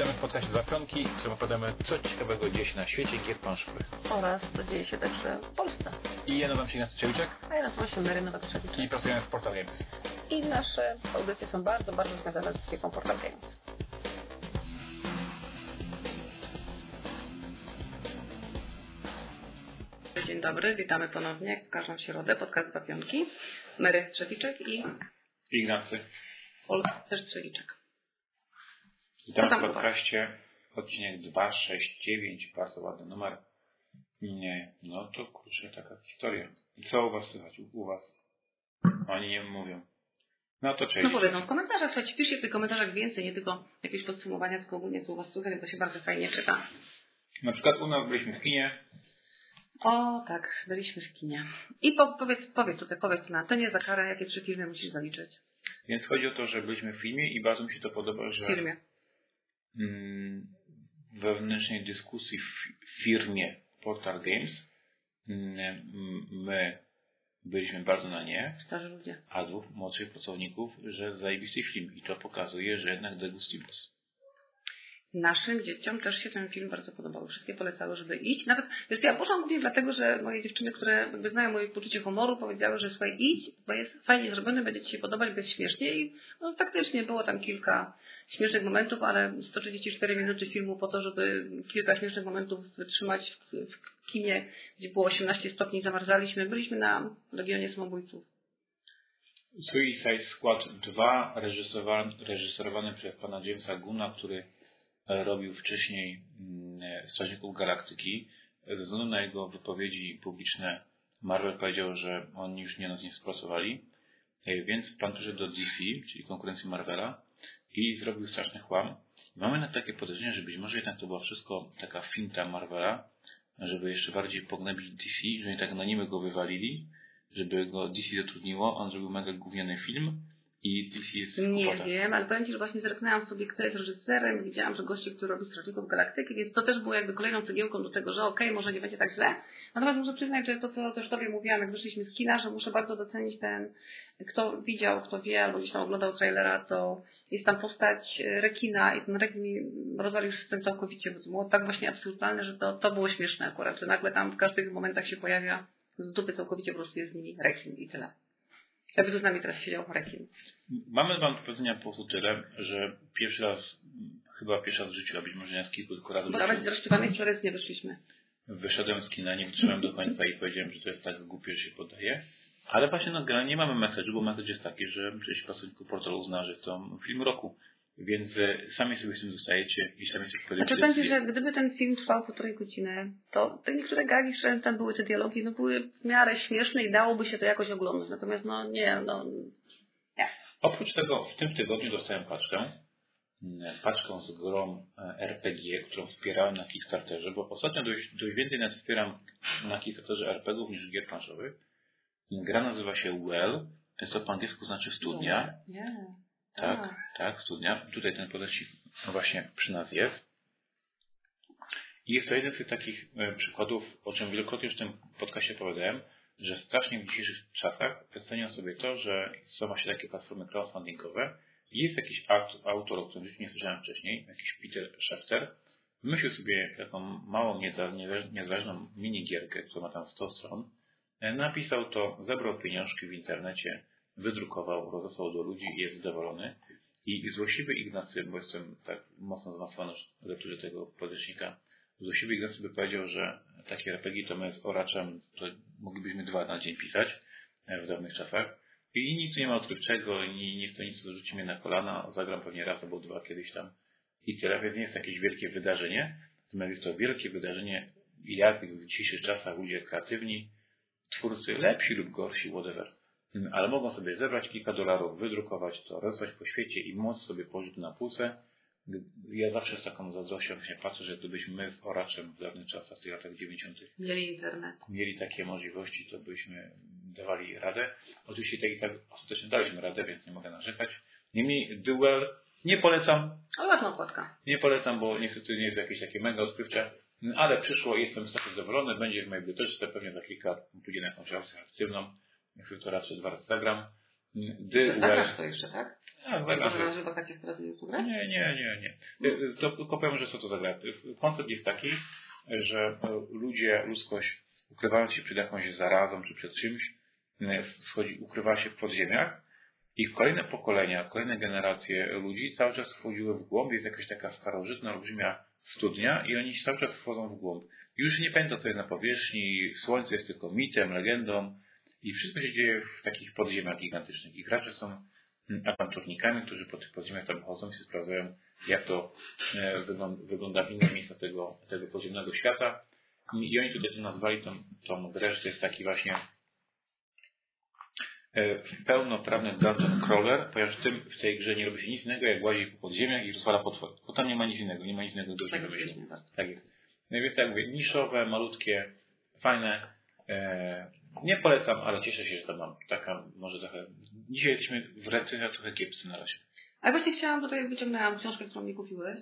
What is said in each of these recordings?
Witamy w podcaście Dwa Pionki, w którym opowiadamy, co ciekawego dzieje się na świecie gier planszowych. oraz co dzieje się także w Polsce. I ja nazywam się Ignacy Ciewiczek A ja nazywam się Mary Nowak-Trzewiczek. i pracujemy w Portal Games. I nasze audycje są bardzo, bardzo związane z firmą Portal Games. Dzień dobry, witamy ponownie, w każdą środę, podcast Dwa Pionki. Mary Trzewiczek i Ignacy, Olga też Trzewiczek. Witamy Co tam w podcaście odcinek 269, bardzo ładny numer. Nie, no to kurczę, taka historia. I co u was słychać? U, was? Oni nie mówią. No to cześć. No powiedzą w komentarzach, słuchajcie, piszcie w tych komentarzach więcej, nie tylko jakieś podsumowania, tylko ogólnie co u Was słychać, to się bardzo fajnie czyta. Na przykład u nas byliśmy w kinie, O, tak, byliśmy w kinie. I po, powiedz, powiedz tutaj, powiedz na to nie za karę, jakie trzy filmy musisz zaliczyć więc chodzi o to, że byliśmy w filmie i bardzo mi się to podoba, w że firmie. Mm, wewnętrznej dyskusji w firmie Portal Games mm, my byliśmy bardzo na nie, Starzy ludzie. a dwóch młodszych pracowników, że zajebisty film i to pokazuje, że jednak degustibus. Naszym dzieciom też się ten film bardzo podobał. Wszystkie polecały, żeby iść. Nawet, wiesz, ja poszłam głównie dlatego, że moje dziewczyny, które znają moje poczucie humoru, powiedziały, że słuchaj, idź, bo jest fajnie zrobiony, będzie Ci się podobać, bez śmiesznie. I no, faktycznie było tam kilka śmiesznych momentów, ale 134 minuty filmu po to, żeby kilka śmiesznych momentów wytrzymać w, w kinie, gdzie było 18 stopni, zamarzaliśmy. Byliśmy na Legionie Samobójców. Suicide Squad 2 reżyserowany, reżyserowany przez pana Jamesa Guna, który e, robił wcześniej mm, Strażników Galaktyki. Ze względu na jego wypowiedzi publiczne Marvel powiedział, że oni już nie nas nie współpracowali, E, więc pan przyszedł do DC, czyli konkurencji Marvela i zrobił straszny chłam. Mamy na takie podejrzenie, że być może jednak to była wszystko taka finta Marvela, żeby jeszcze bardziej pognębić DC, że oni tak na nimi go wywalili, żeby go DC zatrudniło, on zrobił mega gówniany film i jest Nie kłopotach. wiem, ale powiem Ci, że właśnie zerknęłam sobie, kto jest reżyserem, widziałam, że gościu, który robi Strażników Galaktyki, więc to też było jakby kolejną cegiełką do tego, że okej, może nie będzie tak źle. Natomiast muszę przyznać, że to, co też Tobie mówiłam, jak wyszliśmy z kina, że muszę bardzo docenić ten, kto widział, kto wie, albo gdzieś tam oglądał trailera, to jest tam postać rekina i ten rekin rozwalił system całkowicie, bo to było tak właśnie absurdalne, że to, to było śmieszne akurat, że nagle tam w każdych momentach się pojawia z dupy całkowicie po prostu jest z nimi rekin i tyle. Jakby tu z nami teraz siedział rekin. Mamy wam do powiedzenia po prostu tyle, że pierwszy raz, chyba pierwszy raz w życiu, a być może nie z kilku tylko razy Bo nawet z rozśpiewanych przez nie wyszliśmy. wyszedłem z kina, nie wytrzymałem do końca i powiedziałem, że to jest tak głupie, że się podaje. Ale właśnie no, generalnie nie mamy message, bo message jest taki, że część pracowników portalu uzna, że to film roku. Więc e, sami sobie z tym zostajecie i sami sobie Znaczy podejdziecie będzie, że gdyby ten film trwał półtorej godziny, to te niektóre gagi, które tam były, te dialogi, no były w miarę śmieszne i dałoby się to jakoś oglądać. Natomiast no nie, no nie. Oprócz tego w tym tygodniu dostałem paczkę. mm, Paczkę z grą e, RPG, którą wspierałem na Kickstarterze, bo ostatnio dość, dość więcej nas wspieram na Kickstarterze RPGów niż gier planszowych. Gra nazywa się Well, co po angielsku znaczy studnia. Nie. Tak, A. tak, studnia. Tutaj ten podręcznik właśnie przy nas jest. I jest to jeden z tych takich e, przykładów, o czym wielokrotnie już w tym podcastie opowiadałem, że strasznie w dzisiejszych czasach cenią sobie to, że są właśnie takie platformy crowdfundingowe i jest jakiś aut- autor, o którym nie słyszałem wcześniej, jakiś Peter Schefter, wymyślił sobie taką małą, nieza- nieza- niezależną minigierkę, która ma tam 100 stron, E, napisał to, zebrał pieniążki w internecie, wydrukował, rozesłał do ludzi i jest zadowolony. I złośliwy Ignacy, bo jestem tak mocno zmasowany w lekturze tego podręcznika, złośliwy Ignacy by powiedział, że takie RPG to my z oraczem to moglibyśmy dwa na dzień pisać e, w dawnych czasach. I nic nie ma odkrywczego, nie jest to nic, dorzuci mnie na kolana, zagram pewnie raz albo dwa kiedyś tam i tyle, więc nie jest jakieś wielkie wydarzenie, natomiast jest to wielkie wydarzenie, jak w dzisiejszych czasach ludzie kreatywni, twórcy lepsi lub gorsi, whatever, ale mogą sobie zebrać kilka dolarów, wydrukować to, rozwać po świecie i móc sobie położyć na półce. Ja zawsze z taką zazdrością się patrzę, że gdybyśmy my z Oraczem w dawnych czasach, w tych latach 90. Mieli internet. mieli takie możliwości, to byśmy dawali radę. Oczywiście tak i tak ostatecznie daliśmy radę, więc nie mogę narzekać. Niemniej Duel nie polecam, Ale ładna okładka. nie polecam, bo niestety nie jest jakieś takie mega odkrywcze, ale przyszło i jestem strasznie zadowolony. Będzie w mojej bibliotece pewnie za kilka, pójdzie na jakąś akcję aktywną. Jak to raz czy dwa razy zagram. Dy, Zagrasz to jeszcze, tak? A, Może zagram. na wakacje w Strategii grać? Nie, nie, nie, nie. Y, To tylko powiem, że co to za gra. Y, Koncept jest taki, że e, ludzie, ludzkość ukrywając się przed jakąś zarazą czy przed czymś, y, wchodzi, ukrywa się w podziemiach i w kolejne pokolenia, kolejne generacje ludzi cały czas wchodziły w głąb. Jest jakaś taka starożytna, olbrzymia studnia i oni cały czas wchodzą w głąb. Już nie pamiętam, co jest na powierzchni. Słońce jest tylko mitem, legendą i wszystko się dzieje w takich podziemiach gigantycznych. I gracze są mm, awanturnikami, którzy po tych podziemiach tam chodzą i się sprawdzają, jak to e, wygląda, w innych miejscach tego, tego podziemnego świata. I oni tutaj to nazwali tą, tą grę, że to jest taki właśnie e, pełnoprawny dungeon crawler, ponieważ w, tym, w tej grze nie robi się nic innego, jak łazi po podziemiach i rozwala potwory. Bo tam nie ma nic innego, nie ma nic innego do Tak, bardzo. Tak jest. No więc jak mówię, niszowe, malutkie, fajne. E, nie polecam, ale cieszę się, że to mam. Taka może trochę. Dzisiaj jesteśmy w recenzjach trochę kiepscy na razie. A właśnie chciałam, tutaj wyciągnęłam książkę, którą mi kupiłeś.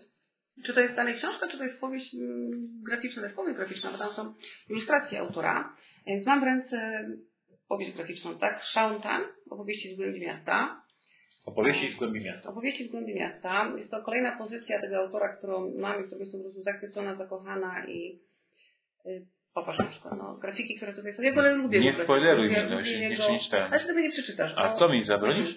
Czy to jest dalej książka, czy to jest powieść mm, graficzna? To jest powieść graficzna, bo tam są ilustracje autora. Więc mam w ręce powieść graficzną, tak? Shauntan, opowieści z głębi miasta. Opowieści z głębi miasta. Opowieści z głębi miasta. Jest to kolejna pozycja tego autora, którą mam i którą jestem po prostu zachwycona, zakochana i y, popatrz na przykład, no, grafiki, które tutaj są. Ja w ogóle lubię Nie spoileruj mnie, no, jeszcze- jeszcze nie czytałem. Ale się tego nie przeczytasz. A co mi zabronisz?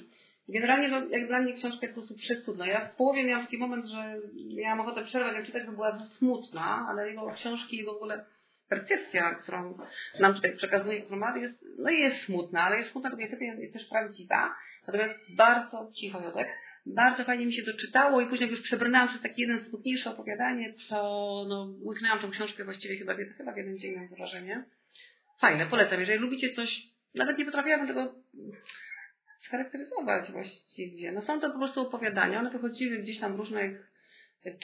Generalnie, no, jak dla mnie książka jest po prostu przecudna. Ja w połowie miałam taki moment, że miałam ochotę przerwać ją czytać, bo była smutna, ale jego książki, jego w ogóle percepcja, którą nam tutaj przekazuje format jest, no i jest smutna, ale jest smutna, to niestety jest, jest też prawdziwa. Natomiast bardzo cicho Jodek. Bardzo fajnie mi się to czytało i później jak już przebrnęłam przez takie jeden smutniejsze opowiadanie, to no, łyknęłam tą książkę właściwie chyba, chyba w jeden dzień mam wrażenie. Fajne, polecam. Jeżeli lubicie coś, nawet nie potrafiłabym tego scharakteryzować właściwie. No są to po prostu opowiadania, one wychodziły gdzieś tam w różnych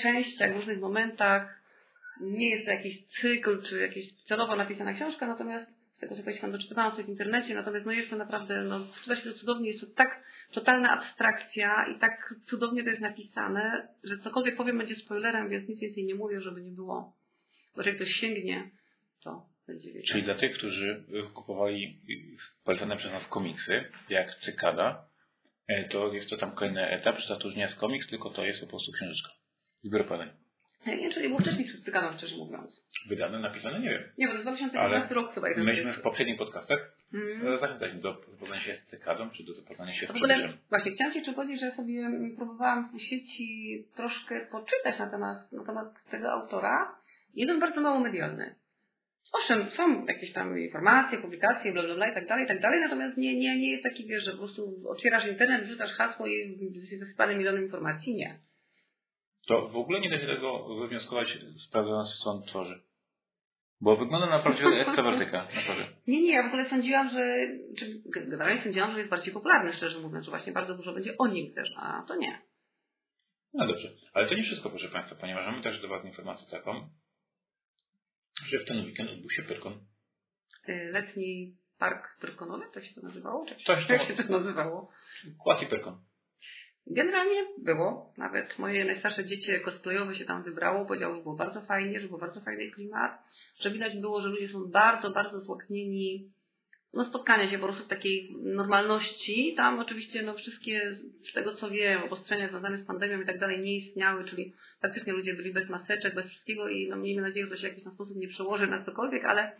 częściach, w różnych momentach. Nie jest to jakiś cykl, czy jakaś celowo napisana książka, natomiast z tego, co coś tam doczytywałam sobie w internecie, natomiast no jest to naprawdę, no czyta się to cudownie, jest to tak totalna abstrakcja i tak cudownie to jest napisane, że cokolwiek powiem będzie spoilerem, więc nic więcej nie mówię, żeby nie było. Bo jak ktoś sięgnie, to będzie wiedział. Czyli dla tych, którzy kupowali polecane przez nas komiksy, jak Cykada, e, to jest to tam kolejny etap, że to już nie jest komiks, tylko to jest po prostu książeczka. Zbiór opowiadań. Ja nie wiem, czy nie było wcześniej przez Cyganów, szczerze mówiąc. Wydane, napisane, nie wiem. Nie, bo to jest 2015 Ale rok chyba jeden Myśmy w poprzednich podcastach Mhm. e, zachęcali do zapoznania się z cykadą, czy do zapoznania się z ogóle, właśnie, chciałam Ci jeszcze powiedzieć, że sobie próbowałam w sieci troszkę poczytać na temat, na temat tego autora. Jeden bardzo mało medialny. Owszem, są jakieś tam informacje, publikacje, bla, bla, bla i tak dalej, i tak dalej, natomiast nie, nie, nie jest taki, wiesz, że po prostu otwierasz internet, wrzucasz hasło i jesteś zasypany milionem informacji. Nie. To w ogóle nie da się tego wywnioskować, sprawdzając, co on tworzy. Bo wygląda na prawdziwego ekstrawertyka. Nie, nie, ja w ogóle sądziłam, że, czy generalnie sądziłam, że jest bardziej popularny, szczerze mówiąc, że właśnie bardzo dużo będzie o nim też, a to nie. No dobrze. Ale to nie wszystko, proszę Państwa, ponieważ mamy też do Was informację taką, że w ten weekend odbył się Pyrkon. Y, Letni park Pyrkonowy, tak się to nazywało? Czy Coś jak tam- się to nazywało? Quasi Pyrkon. Generalnie było. Nawet moje najstarsze dziecię cosplayowe się tam wybrało. Powiedziało, że było bardzo fajnie, że był bardzo fajny klimat. Że widać było, że ludzie są bardzo, bardzo złaknieni no, spotkania się po prostu w takiej normalności. Tam oczywiście no, wszystkie, z tego co wiem, obostrzenia związane z pandemią i tak dalej nie istniały, czyli faktycznie ludzie byli bez maseczek, bez wszystkiego i no, miejmy nadzieję, że to się w jakiś sposób nie przełoży na cokolwiek, ale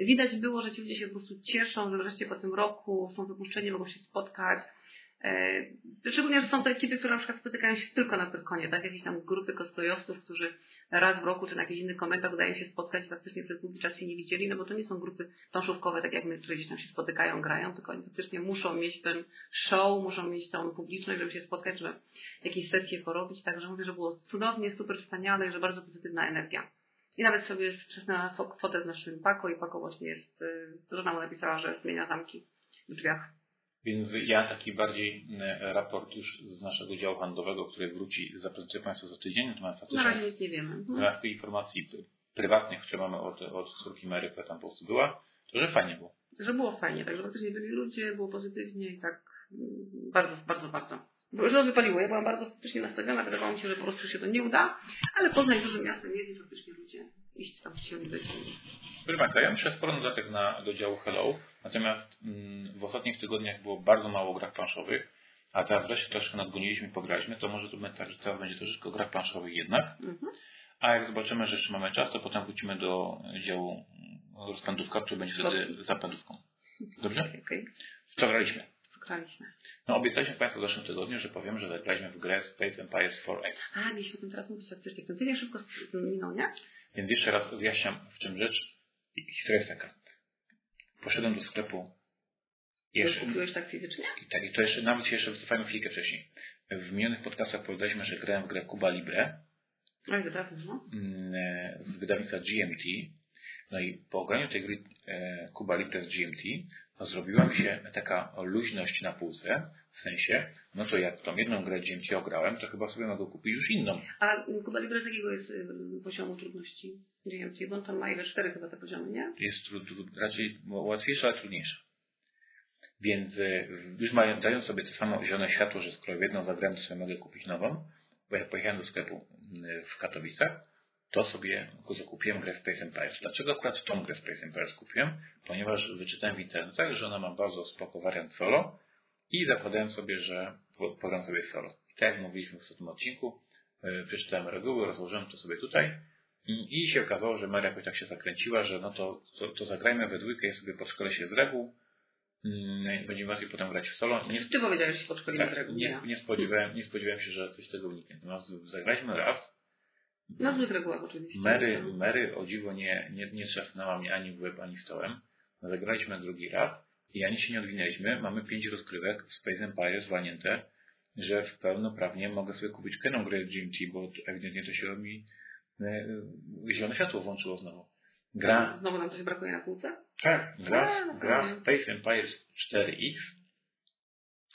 widać było, że ci ludzie się po prostu cieszą, że wreszcie po tym roku są wypuszczeni, mogą się spotkać. E, Szczególnie, że są to ekipy, które na przykład spotykają się tylko na Pyrkonie, tak? Jakieś tam grupy cosplayowców, którzy raz w roku czy na jakichś innych komentach udaje się spotkać faktycznie przez długi czas się nie widzieli, no bo to nie są grupy planszówkowe, tak jak my, które gdzieś tam się spotykają, grają, tylko oni faktycznie muszą mieć ten show, muszą mieć tą publiczność, żeby się spotkać, żeby jakieś sesje porobić, także mówię, że było cudownie, super wspaniale i że bardzo pozytywna energia. I nawet sobie wczesna fotę z naszym Pako i Pako właśnie jest, y, żona mu napisała, że zmienia zamki w drzwiach. Więc ja taki bardziej e, raport już z naszego działu handlowego, który wróci, zaprezentuję Państwu za tydzień, natomiast Na faktycznie razie nic nie wiemy. Mhm. zamiast tych informacji prywatnych, które mamy od, od córki Mary, która tam po prostu była, to że fajnie było. Że było fajnie, także faktycznie byli ludzie, było pozytywnie i tak mm, bardzo, bardzo, bardzo. Bo Że to wypaliło. Ja byłam bardzo faktycznie nastawiona, wydawało mi się, że po prostu się to nie uda, ale Poznań dużym miastem jest i faktycznie ludzie iść tam siłą być. Proszę Państwa, ja myślę sporo dodatek na, do działu Hello, natomiast mm, w ostatnich tygodniach było bardzo mało grach planszowych, a teraz wreszcie troszkę nadgoniliśmy i pograliśmy, to może to będzie tak, że teraz będzie troszeczkę o grach planszowych jednak. Mhm. A jak zobaczymy, że jeszcze mamy czas, to potem wrócimy do działu rozpędówka, który będzie wtedy zapędówką. Dobrze? Okej. Co graliśmy? Graliśmy. No obiecaliśmy Państwu w zeszłym tygodniu, że powiem, że zagraliśmy w grę Space Empires 4X. A, mieliśmy o tym teraz mówić. Ten tydzień szybko minął, nie? Więc jeszcze raz wyjaśniam, w czym rzecz. Historia jest taka. Poszedłem do sklepu Jeszcze. Kupiłeś tak fizycznie? I tak, i to jeszcze, nawet jeszcze wycofajmy chwilkę wcześniej. W minionych podcastach powiedzieliśmy, że grałem w grę Cuba Libre Oj, wydawno, no. mm, e, z wydawnictwa GMT. No i po ograniu tej gry e, Cuba Libre z GMT, to zrobiła mi się taka luźność na półce, w sensie, no to jak tą jedną grę GMT ograłem, to chyba sobie mogę kupić już inną. A Kuba Libre z jakiego jest y, poziomu trudności GMT? Bo on tam ma ile cztery chyba te poziomy, nie? Jest trud, raczej łatwiejsza, ale trudniejsza. Więc e, już mając, dając sobie to samo zielone światło, że skoro jedną zagrałem, to sobie mogę kupić nową, bo jak pojechałem do sklepu mm, w Katowicach, to sobie zakupiłem grę Space Empires. Dlaczego akurat tą grę Space Empires kupiłem? Ponieważ wyczytałem w internetach, że ona ma bardzo spoko wariant solo i zakładałem sobie, że pogram sobie solo. I tak jak mówiliśmy w tym odcinku, yy, przeczytałem reguły, rozłożyłem to sobie tutaj i, się okazało, że Maria jakoś tak się zakręciła, że no to, to, to zagrajmy we dwójkę, ja sobie podszkolę się z reguł, yy, będziemy właśnie potem grać w solo. Nie, Ty powiedziałeś, że podszkolimy tak, z reguł. Nie, nie, spodziewałem, nie spodziewałem się, że coś z tego uniknie. Natomiast zagraliśmy raz, na złych regułach oczywiście. Mary, Mary o dziwo nie, nie, nie trzasnęła mnie ani w łeb, ani w stołem. Zagraliśmy drugi raz i ani się nie odwinęliśmy. Mamy pięć rozgrywek w Space Empire zwalnięte, że w pełnoprawnie mogę sobie kupić kolejną grę GMT, bo ewidentnie to się e, zielone światło włączyło znowu. Gra... Znowu nam coś brakuje na półce? Tak, gra, no, gra Space Empires 4X.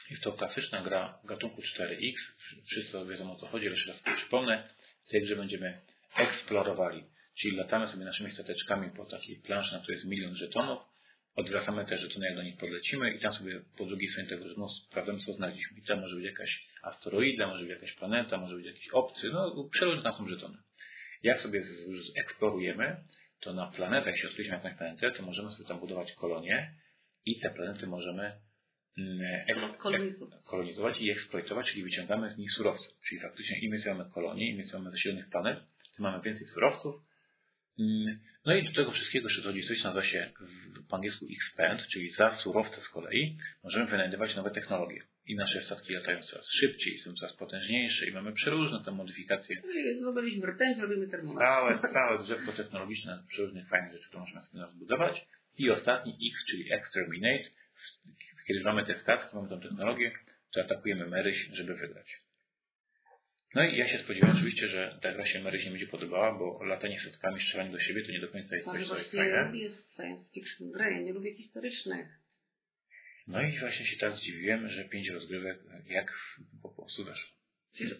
Jest to klasyczna gra gatunku 4X. Wszyscy wiedzą o co chodzi, jeszcze raz przypomnę w tej grze będziemy eksplorowali. Czyli latamy sobie naszymi stateczkami po takiej planszy, na której jest milion żetonów, odwracamy te żetony, jak do nich podlecimy i tam sobie po drugiej stronie tego żetonu sprawdzamy, co znaleźliśmy. I tam może być jakaś asteroida, może być jakaś planeta, może być jakiś obcy, no przeróżne tam są żetony. Jak sobie eksplorujemy, to na planetach, jeśli odkryliśmy jakąś planetę, to możemy sobie tam budować kolonie i te planety możemy Mm, kolonizować i eksploatować, czyli wyciągamy z nich surowce. Czyli faktycznie im mamy kolonii, im mamy zasilionych planet, tym mamy więcej surowców. Mm, no i do tego wszystkiego jeszcze dochodzi coś, co nazywa się po angielsku expand, czyli za surowce z kolei możemy wynajdywać nowe technologie. I nasze statki latają coraz szybciej, są coraz potężniejsze i mamy przeróżne te modyfikacje. Zrobiliśmy rtęć, robimy termometr. Całe, całe drzewko technologiczne, przeróżnych fajnych rzeczy, które możemy sobie zbudować. I ostatni X, czyli exterminate, kiedy mamy te statki, mamy tą technologię, to atakujemy Maryś, żeby wygrać. No i ja się spodziewałem oczywiście, że ta gra się Maryś nie będzie podobała, bo latanie statkami, strzelanie do siebie to nie do końca jest coś, co jest fajne. Lubię science fiction gry, ja nie lubię historycznych. No i właśnie się teraz zdziwiłem, że pięć rozgrywek jak po prostu weszło.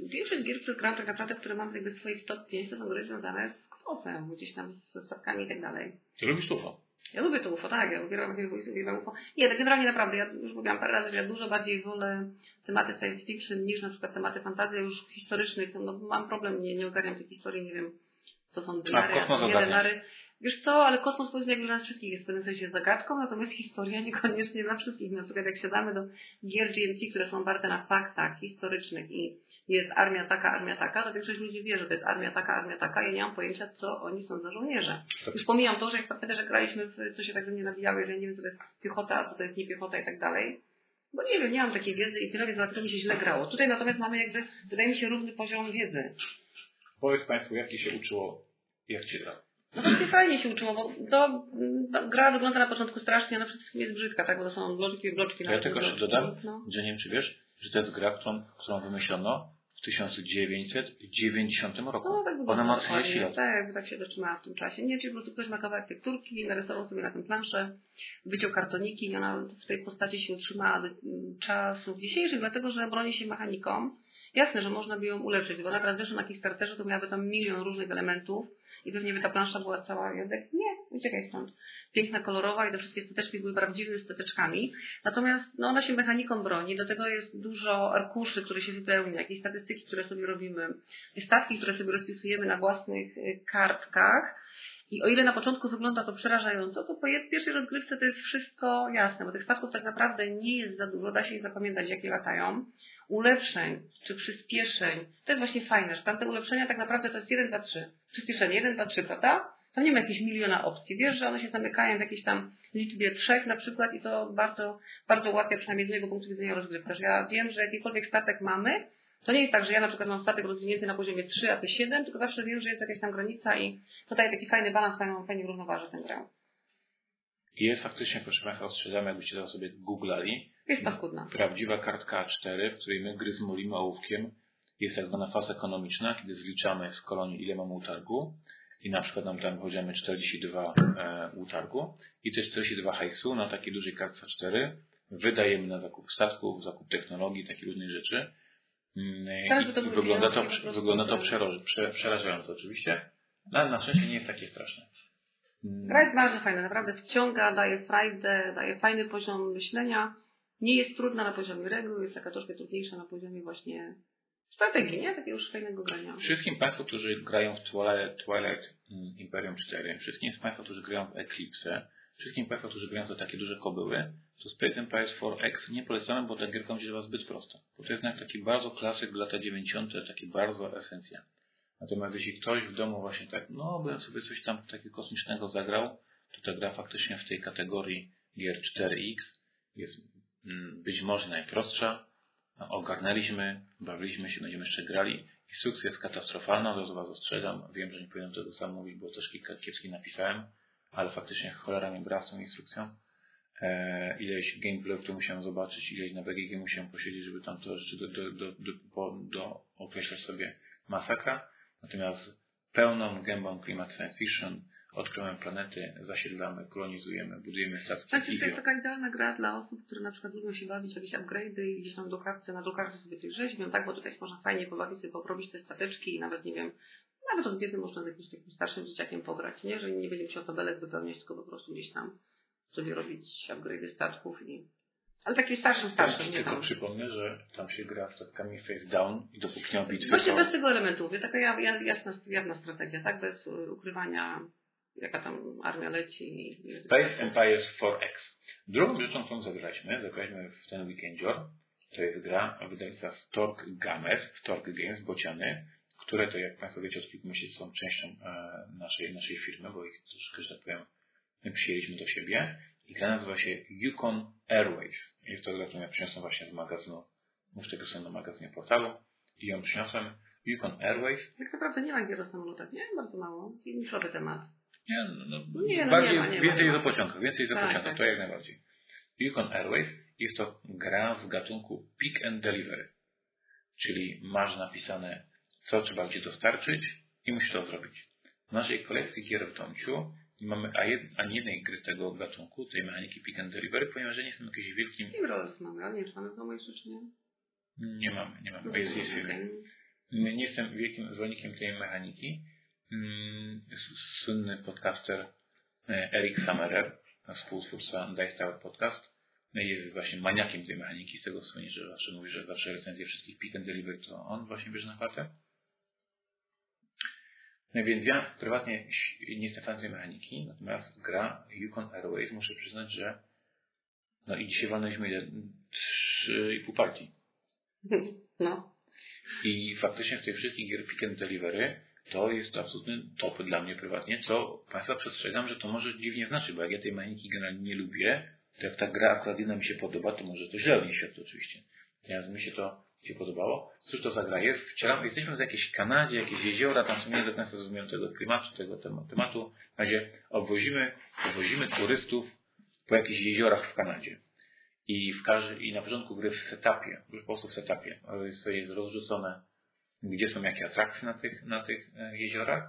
Większość gier, które gram tak naprawdę, które mam jakby swoich top 5, to są gry związane z kosmosem, gdzieś tam ze statkami i tak dalej. Ty lubisz UFO? Ja lubię to UFO, tak, ja uwielbiam, uwielbiam UFO. Nie, tak generalnie naprawdę, ja już mówiłam parę razy, że ja dużo bardziej wolę tematy science fiction niż na przykład tematy fantazji już historycznych. No, mam problem, nie, nie ogarniam tej historii, nie wiem, co są dynary, a, nie dynary. Wiesz co, ale kosmos powiedzmy jak dla nas wszystkich jest w pewnym sensie zagadką, natomiast historia niekoniecznie dla wszystkich. Na przykład jak siadamy do gier GMT, które są oparte na faktach historycznych i jest armia taka, armia taka, to większość ludzi wie, że to jest armia taka, armia taka. Ja nie mam pojęcia, co oni są za żołnierze. Już pomijam to, że jak pamiętam, że graliśmy w co się tak ze mnie nabijały, że ja nie wiem, co to jest piechota, a co to jest nie piechota i tak dalej. Bo nie wiem, nie mam takiej wiedzy i tyle, więc dlatego mi się źle grało. Tutaj natomiast mamy jakby, wydaje mi się, równy poziom wiedzy. Powiedz Państwu, jak Ci się uczyło, jak Ci gra? No fajnie się uczyło, bo to, to, gra wygląda na początku strasznie, a na wszystkim jest brzydka, tak? Bo to są bloczki, bloczki. Ja tylko jeszcze dodam, no. że nie wiem, czy wiesz, że to jest gra, którą, którą wymyślono w 1990 roku. No, tak Ona ma 30 lat. Tak, tak się zatrzymała w tym czasie. Nie, czyli po prostu ktoś ma kawałek tekturki, narysował sobie na tym planszę, wyciął kartoniki i ona w tej postaci się utrzymała do czasów dzisiejszych, dlatego że broni się mechaniką. Jasne, że można by ją ulepszyć, bo ona teraz wiesz, na Kickstarterze to miałaby tam milion różnych elementów i pewnie by ta plansza była cała. Ja tak, nie, Uciekaj stąd. Piękna, kolorowa i te wszystkie stateczki były prawdziwymi stateczkami. Natomiast no, ona się mechaniką broni. Do tego jest dużo arkuszy, które się wypełnia, jakieś statystyki, które sobie robimy, statki, które sobie rozpisujemy na własnych y, kartkach. I o ile na początku wygląda to przerażająco, to po pierwszej rozgrywce to jest wszystko jasne, bo tych statków tak naprawdę nie jest za dużo, da się ich zapamiętać, jakie latają. Ulepszeń czy przyspieszeń, to jest właśnie fajne, że tamte ulepszenia tak naprawdę to jest 1, 2, 3. Przyspieszenie 1, 2, 3, prawda? To nie ma jakichś miliona opcji. Wiesz, że one się zamykają w jakiejś tam liczbie trzech na przykład i to bardzo, bardzo ułatwia przynajmniej z mojego punktu widzenia rozgrywkę. Że ja wiem, że jakikolwiek statek mamy, to nie jest tak, że ja na przykład mam statek rozwinięty na poziomie 3, a ty 7, tylko zawsze wiem, że jest jakaś tam granica i to daje taki fajny balans, fajną, fajnie równoważy tę grę. I faktycznie, proszę Państwa, ostrzegam, jakbyście to sobie googlali. Jest paskudna. Prawdziwa kartka A4, w której my gry zmolimy ołówkiem, jest tak zwana fasa ekonomiczna, kiedy zliczamy z kolonii ile mamy utargu i na przykład nam tam wchodzimy 42 e, utargu i te 42 hajsu na takiej dużej kartce A4 wydajemy na zakup statków, zakup technologii, takich różnych rzeczy tak, to wygląda to, wygląda to przerażająco oczywiście, no, ale na szczęście nie jest takie straszne. Mm. Gra jest bardzo fajna, naprawdę wciąga, daje frajdę, daje fajny poziom myślenia. Nie jest trudna na poziomie reguł, jest taka troszkę trudniejsza na poziomie właśnie strategii, nie? Takiego już fajnego grania. Wszystkim Państwu, którzy grają w Twilight, Twilight Imperium 4, wszystkim z Państwa, którzy grają w Eclipse, wszystkim Państwu, którzy grają to takie duże kobyły, to Space Empires 4X nie polecamy, bo ta gierka będzie była zbyt prosta. Bo to jest jednak taki bardzo klasyk lata 90., taki bardzo esencja. Natomiast jeśli ktoś w domu właśnie tak, no bym sobie coś tam takiego kosmicznego zagrał, to ta gra faktycznie w tej kategorii gier 4X jest mm, być może najprostsza. Ogarnęliśmy, bawiliśmy się, będziemy jeszcze grali. Instrukcja jest katastrofalna, od razu Was ostrzegam. Wiem, że nie powinienem tego sam mówić, bo też kilka kiepskich napisałem, ale faktycznie cholera mi gra z tą instrukcją e, ileś gameplayów to musiałem zobaczyć, ileś na BGG musiałem posiedzieć, żeby tam to rzeczy do, do, do, do, do określać sobie masakra. Natomiast pełną gębą klimat science fiction, odkrywamy planety, zasiedlamy, kolonizujemy, budujemy statki. Tak, to jest taka idealna gra dla osób, które na przykład lubią się bawić jakieś upgrade'y i gdzieś tam do karty, na drukarce sobie coś rzeźbią, tak, bo tutaj można fajnie pobawić sobie, porobić te stateczki i nawet, nie wiem, nawet od biedy można z jakimś takim starszym dzieciakiem pograć, nie? Że nie będzie musiał tabelek wypełniać, tylko po prostu gdzieś tam sobie robić upgrade statków i ale taki starszy, starszy, nie Tylko tam. przypomnę, że tam się gra statkami face down i dopóki nie ma bitwy. Właśnie bez tego elementu, mówię, taka jasna, jawna strategia, tak? Bez ukrywania, jaka tam armia leci. Space Empires 4X. Drugą rzeczą, którą zagraliśmy, zagraliśmy w ten weekendzior, to jest gra wydawnictwa Stork Games, Stork Games, Bociany, które to, jak Państwo wiecie, od kilku miesięcy są częścią e, naszej, naszej firmy, bo ich troszkę, że tak powiem, przyjęliśmy do siebie i gra nazywa się Yukon Airways. Jest to gra, którą ja przyniosłem właśnie z magazynu, muszę tego sobie na magazynie portalu i ją przyniosłem. Yukon Airways. Tak naprawdę nie ma gier o samolotach, nie? Bardzo mało. Niszowy temat. Nie, no, no, nie, no bardziej, nie ma, nie więcej jest o pociągach, więcej jest o tak, pociągach, tak. to jak najbardziej. Yukon Airways jest to gra w gatunku pick and delivery. Czyli masz napisane, co trzeba gdzie dostarczyć i musisz to zrobić. W naszej kolekcji gier w Tomciu nie mamy ani jednej gry tego gatunku, tej mechaniki pick and delivery, ponieważ nie jestem jakimś wielkim... Steamrollers mamy, ale nie wiem, czy mamy w domu jeszcze, czy nie? Nie mamy, nie mamy. Jest, jest okay. Nie jestem wielkim zwolennikiem tej mechaniki. Mm, słynny podcaster e, Eric Summerer, współtwórca Dice Tower Podcast, jest właśnie maniakiem tej mechaniki, z tego słynie, że zawsze mówi, że zawsze recenzje wszystkich pick and delivery to on właśnie bierze na klatę. No więc ja prywatnie nie jestem fanem tej mechaniki, natomiast gra Yukon Airways muszę przyznać, że no i dzisiaj walnęliśmy trzy i pół partii. No. I faktycznie w tych wszystkich gier pick and delivery to jest absolutny top dla mnie prywatnie, co Państwa przestrzegam, że to może dziwnie znaczy, bo jak ja tej mechaniki generalnie nie lubię, to jak ta gra akurat jedna mi się podoba, to może to źle o niej świadczy oczywiście. Natomiast mi się to się podobało. Cóż to za gra jest? Jesteśmy w jakiejś Kanadzie, jakieś jeziora, tam są nie do końca zrozumiałem tego klimatu, tego tematu. W razie obwozimy, obwozimy turystów po jakichś jeziorach w Kanadzie. I, w każdy, I na początku gry w setupie, już po prostu w setupie, jest, jest rozrzucone, gdzie są jakie atrakcje na tych, na tych e, jeziorach,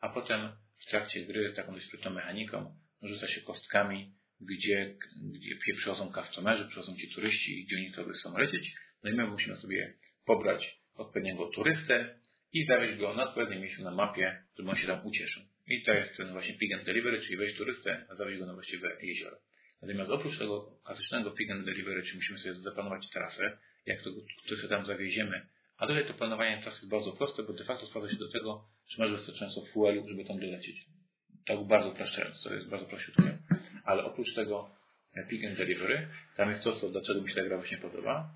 a potem w trakcie gry z taką dość sprytną mechaniką rzuca się kostkami, gdzie, gdzie przychodzą customerzy, przychodzą ci turyści gdzie oni to chcą lecieć no i my musimy sobie pobrać odpowiedniego turystę i zawieźć go na odpowiednie miejsce na mapie, żeby on się tam ucieszył. I to jest ten właśnie pick and delivery, czyli wejść turystę, a zawieźć go na właściwe jezioro. Natomiast oprócz tego klasycznego pick and delivery, czyli musimy sobie zaplanować trasę, jak to turystę tam zawieziemy, a tutaj to planowanie trasy jest bardzo proste, bo de facto sprowadza się do tego, czy masz wystarczająco fuelu, żeby tam dolecieć. Tak bardzo upraszczając, to jest bardzo prościutko. Ale oprócz tego e, pick and delivery, tam jest to, co, dlaczego mi się ta gra właśnie podoba,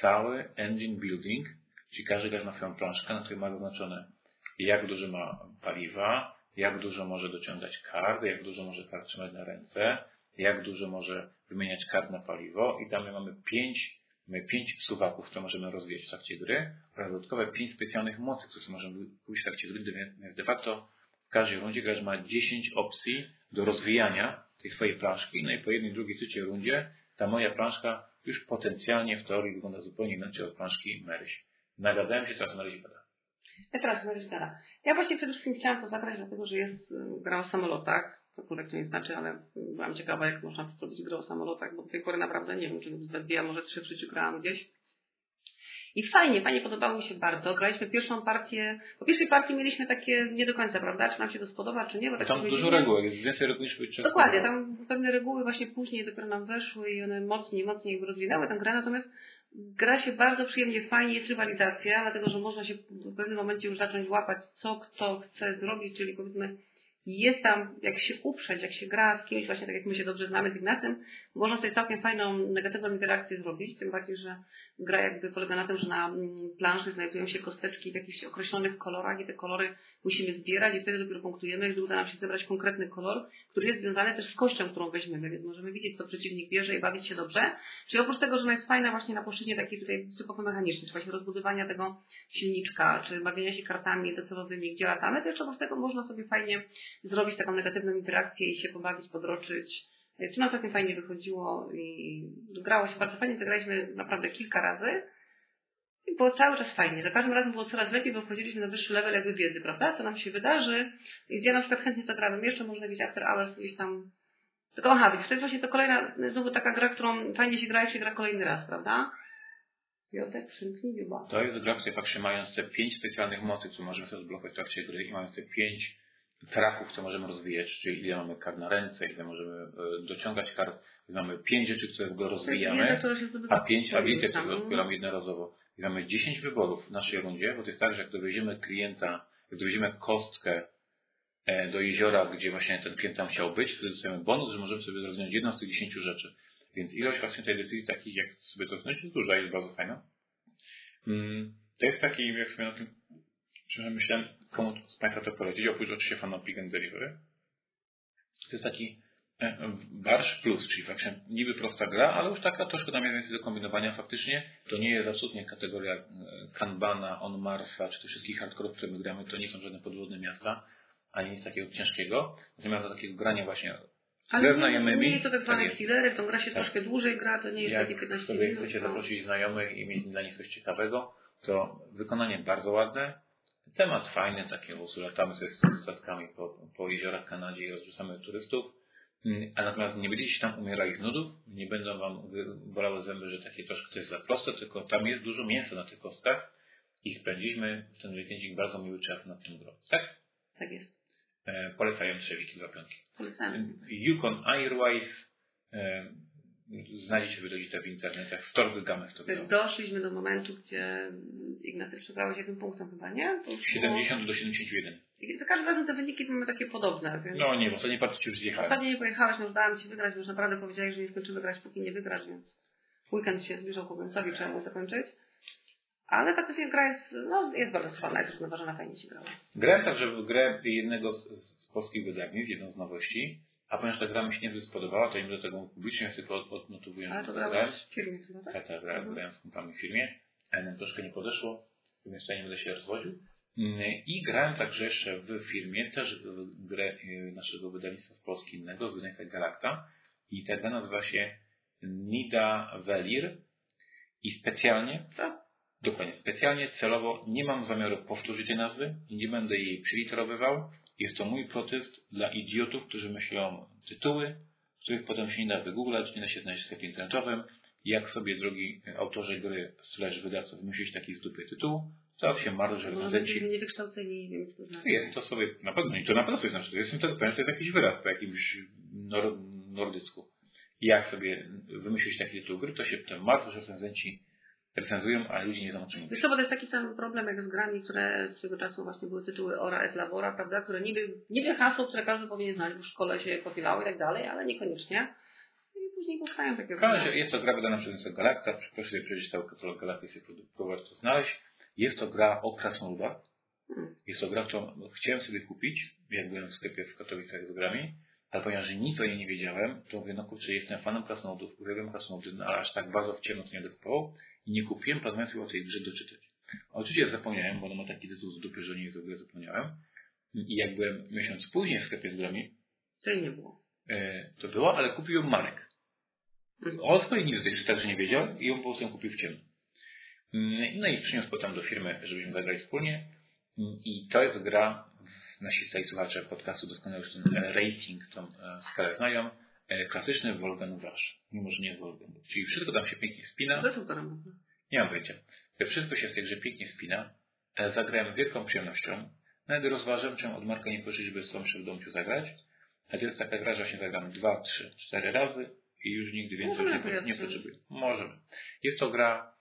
cały engine building, czyli każdy gracz ma swoją planszkę, na której ma zaznaczone jak dużo ma paliwa, jak dużo może dociągać kart, jak dużo może kart trzymać na ręce, jak dużo może wymieniać kart na paliwo i tam mamy pięć, mamy pięć suwaków, które możemy rozwijać w trakcie gry oraz dodatkowe pięć specjalnych mocy, które możemy pójść w trakcie gry, de facto w każdej rundzie gracz ma 10 opcji do rozwijania tej swojej planszki, no i po jednej, drugiej, trzeciej rundzie ta moja planszka już potencjalnie w teorii wygląda zupełnie inaczej od planszki Maryś. Nagadałem się, teraz Maryś gada. Ja teraz Maryś gada. Ja właśnie przede wszystkim chciałam to zagrać, dlatego że jest y, gra o samolotach. Cokolwiek to nie znaczy, ale byłam ciekawa, jak można zrobić grę o samolotach, bo do tej pory naprawdę nie wiem, czy zbyt ja może trzy w życiu grałam gdzieś. I fajnie, fajnie podobało mi się bardzo. Graliśmy pierwszą partię. Po pierwszej partii mieliśmy takie nie do końca, prawda? Czy nam się to spodoba, czy nie? Bo tak tam dużo reguł, jest więcej reguł niż być Dokładnie, tam pewne reguły właśnie później dopiero nam weszły i one mocniej, mocniej rozwinęły tę grę, natomiast gra się bardzo przyjemnie, fajnie, jest rywalizacja, dlatego że można się w pewnym momencie już zacząć łapać, co kto chce zrobić, czyli powiedzmy jest tam, jak się uprzeć, jak się gra z kimś, właśnie tak jak my się dobrze znamy z Ignacym, można sobie całkiem fajną, negatywną interakcję zrobić, tym bardziej, że gra jakby polega na tym, że na mm, planszy znajdują się kosteczki w jakichś określonych kolorach i te kolory musimy zbierać i wtedy dopiero punktujemy, gdy uda nam się zebrać konkretny kolor, który jest związany też z kością, którą weźmiemy, więc możemy widzieć, co przeciwnik bierze i bawić się dobrze. Czyli oprócz tego, że ona jest fajna właśnie na płaszczyźnie takiej tutaj typowo mechanicznej, czy właśnie rozbudowania tego silniczka, czy bawienia się kartami docelowymi, gdzie latamy, to jeszcze oprócz tego można sobie fajnie zrobić taką negatywną interakcję i się pobawić, podroczyć. Co nam całkiem fajnie wychodziło i grało się bardzo fajnie, zagraliśmy naprawdę kilka razy. I było cały czas fajnie. Za każdym razem było coraz lepiej, bo wchodziliśmy na wyższy level jakby wiedzy, prawda? Co nam się wydarzy. I ja na przykład chętnie zagrałem jeszcze, można jakieś after hours gdzieś tam. Tylko aha, widzisz, to jest właśnie to kolejna, znowu taka gra, którą fajnie się gra, jak się gra kolejny raz, prawda? Przymknij dziuba. To jest gra w tej fakcie mając te pięć specjalnych mocy, które możemy sobie odblokować w trakcie gry i mając te pięć traków, co możemy rozwijać, czyli ile mamy kart na ręce, ile możemy e, dociągać kart, mamy pięć rzeczy, które go rozwijamy, a pięć ability, które odbieramy jednorazowo. I mamy 10 wyborów w naszej rundzie, bo to jest tak, że jak dowieziemy klienta, jak dowieziemy kostkę e, do jeziora, gdzie właśnie ten klient tam chciał być, wtedy dostajemy bonus, że możemy sobie rozwiązać jedną z tych 10 rzeczy. Więc ilość właśnie tej decyzji takich, jak sobie to znać, jest duża, jest bardzo fajna. Mm, to jest taki, jak sobie na tym myślałem, komu z Państwa to polecić, oprócz oczywiście fanom Pick and Delivery. To jest taki e, Barsz Plus, czyli faktycznie niby prosta gra, ale już taka troszkę tam jest więcej do kombinowania. Faktycznie to nie jest absolutnie kategoria e, Kanbana, On Marsa, czy tych wszystkich hardkorów, które my gramy, to nie są żadne podwodne miasta, ani nic takiego ciężkiego. Natomiast do takiego grania właśnie ale nie, nie, nie jest to tak zwane tak killery, w tą gra się tak. troszkę dłużej gra, to nie jest Jak takie 15 sobie minut. chcecie zaprosić znajomych i mieć dla nich coś ciekawego, to wykonanie bardzo ładne, Temat fajny, takie latamy sobie z statkami po, po jeziorach Kanadzie i rozrzucamy turystów, mm, a natomiast nie będziecie tam umierali z nudów, nie będą wam bolały zęby, że takie troszkę to jest za proste, tylko tam jest dużo mięsa na tych kostkach i spędziliśmy w ten weekendzik bardzo miły czas nad tym grą. Tak? Tak jest. E, polecają trzewiki dwa piątki. Polecam. Yukon Airways e, znajdziecie wydobyte w internetach, w Torby Gamę to było. Doszliśmy do momentu, gdzie Ignacy przegrałeś jednym punktem chyba, nie? 70 do 71. I za każdym razem te wyniki mamy takie podobne. Więc... No nie, w ostatniej partii już zjechałem. Ostatnio nie pojechałeś, no dałem Ci wygrać, bo już naprawdę powiedziałeś, że nie skończymy grać, póki nie wygrasz, więc weekend się zbliżał ku końcowi, trzeba było zakończyć. Ale faktycznie gra jest, no, jest bardzo trwała, jest na fajnie się grała. Grałem także w grę jednego z, z polskich wydawnictw, jedną z nowości, a ponieważ ta gra mi się niezbyt spodobała, to im do tego publicznie tylko odnotowuję. Ale to grałeś w firmie tak? Tak, tak, grałem, mhm. z kumpami w firmie. A troszkę nie podeszło, więc nie będę się rozwodził. Mm, I grałem także jeszcze w firmie, też w grę y, naszego wydawnictwa z Polski innego, z wydawnictwa Galacta. I ta gra nazywa się Nida Velir. I specjalnie, tak, dokładnie, specjalnie, celowo nie mam zamiaru powtórzyć tej nazwy i nie będę jej przyliterowywał jest to mój protest dla idiotów, którzy myślą tytuły, których potem się nie da wygooglać, nie da się znaleźć w sklepie internetowym. Jak sobie, drogi autorze gry slash wydawca, wymyślić taki z dupy tytuł, Coraz się martw, że recenzenci... będziemy niewykształceni, więc to znaczy. Jest to sobie na pewno, i to na pewno sobie znaczy, jestem tego pewien, to jest jakiś wyraz po jakimś nor, nordycku. Jak sobie wymyślić taki tytuł gry, to się potem martw, że recenzenci recenzują, a ludzie nie wiedzą o czym mówić. to jest taki sam problem jak z grami, które swego czasu właśnie były tytuły Ora et Labora, prawda, które niby, niby hasło, które każdy powinien znać, bo w szkole się powielały i tak dalej, ale niekoniecznie. I później powstają takie gry. jest to gra wydana przez Galacta, proszę sobie przejrzeć cały katalog Galakty i sobie próbować to znaleźć. Jest to gra o krasnoludach. Hmm. Jest to gra, którą chciałem sobie kupić, jak byłem w sklepie w Katowicach z grami, ale ponieważ nic o niej nie wiedziałem, to mówię, no kurczę, jestem fanem krasnoludów, uwielbiam krasnoludy, no ale aż tak bardzo w ciemno to nie dokopało i nie kupiłem, planując sobie o tej grze doczytać. Oczywiście zapomniałem, bo ona ma taki tytuł z dupy, że nie w ogóle zapomniałem. I jak byłem miesiąc później w sklepie z grami, To nie było. e, to było, ale kupił ją Marek. O swojej nic tej także nie wiedział i ją po prostu ją kupił w ciemno. Mm, No i przyniósł potem do firmy, żebyśmy zagrali wspólnie. Mm, I to jest gra, nasi stali słuchacze podcastu doskonale już ten e, rating, tą e, skalę znają, e, klasyczny Wolganówacz, mimo że nie jest Wolgan. Czyli wszystko tam się pięknie spina. Jest autorem. Nie mam pojęcia. Wszystko się w tej grze pięknie spina. E, Zagrałem wielką przyjemnością. Nawet rozważam, czy od Marka nie pożyczyć, z Tomszem w domciu zagrać. A to jest taka gra, że właśnie zagram dwa, trzy, cztery razy i już nigdy więcej Możemy nie, nie potrzebuję. Możemy. Jest to gra,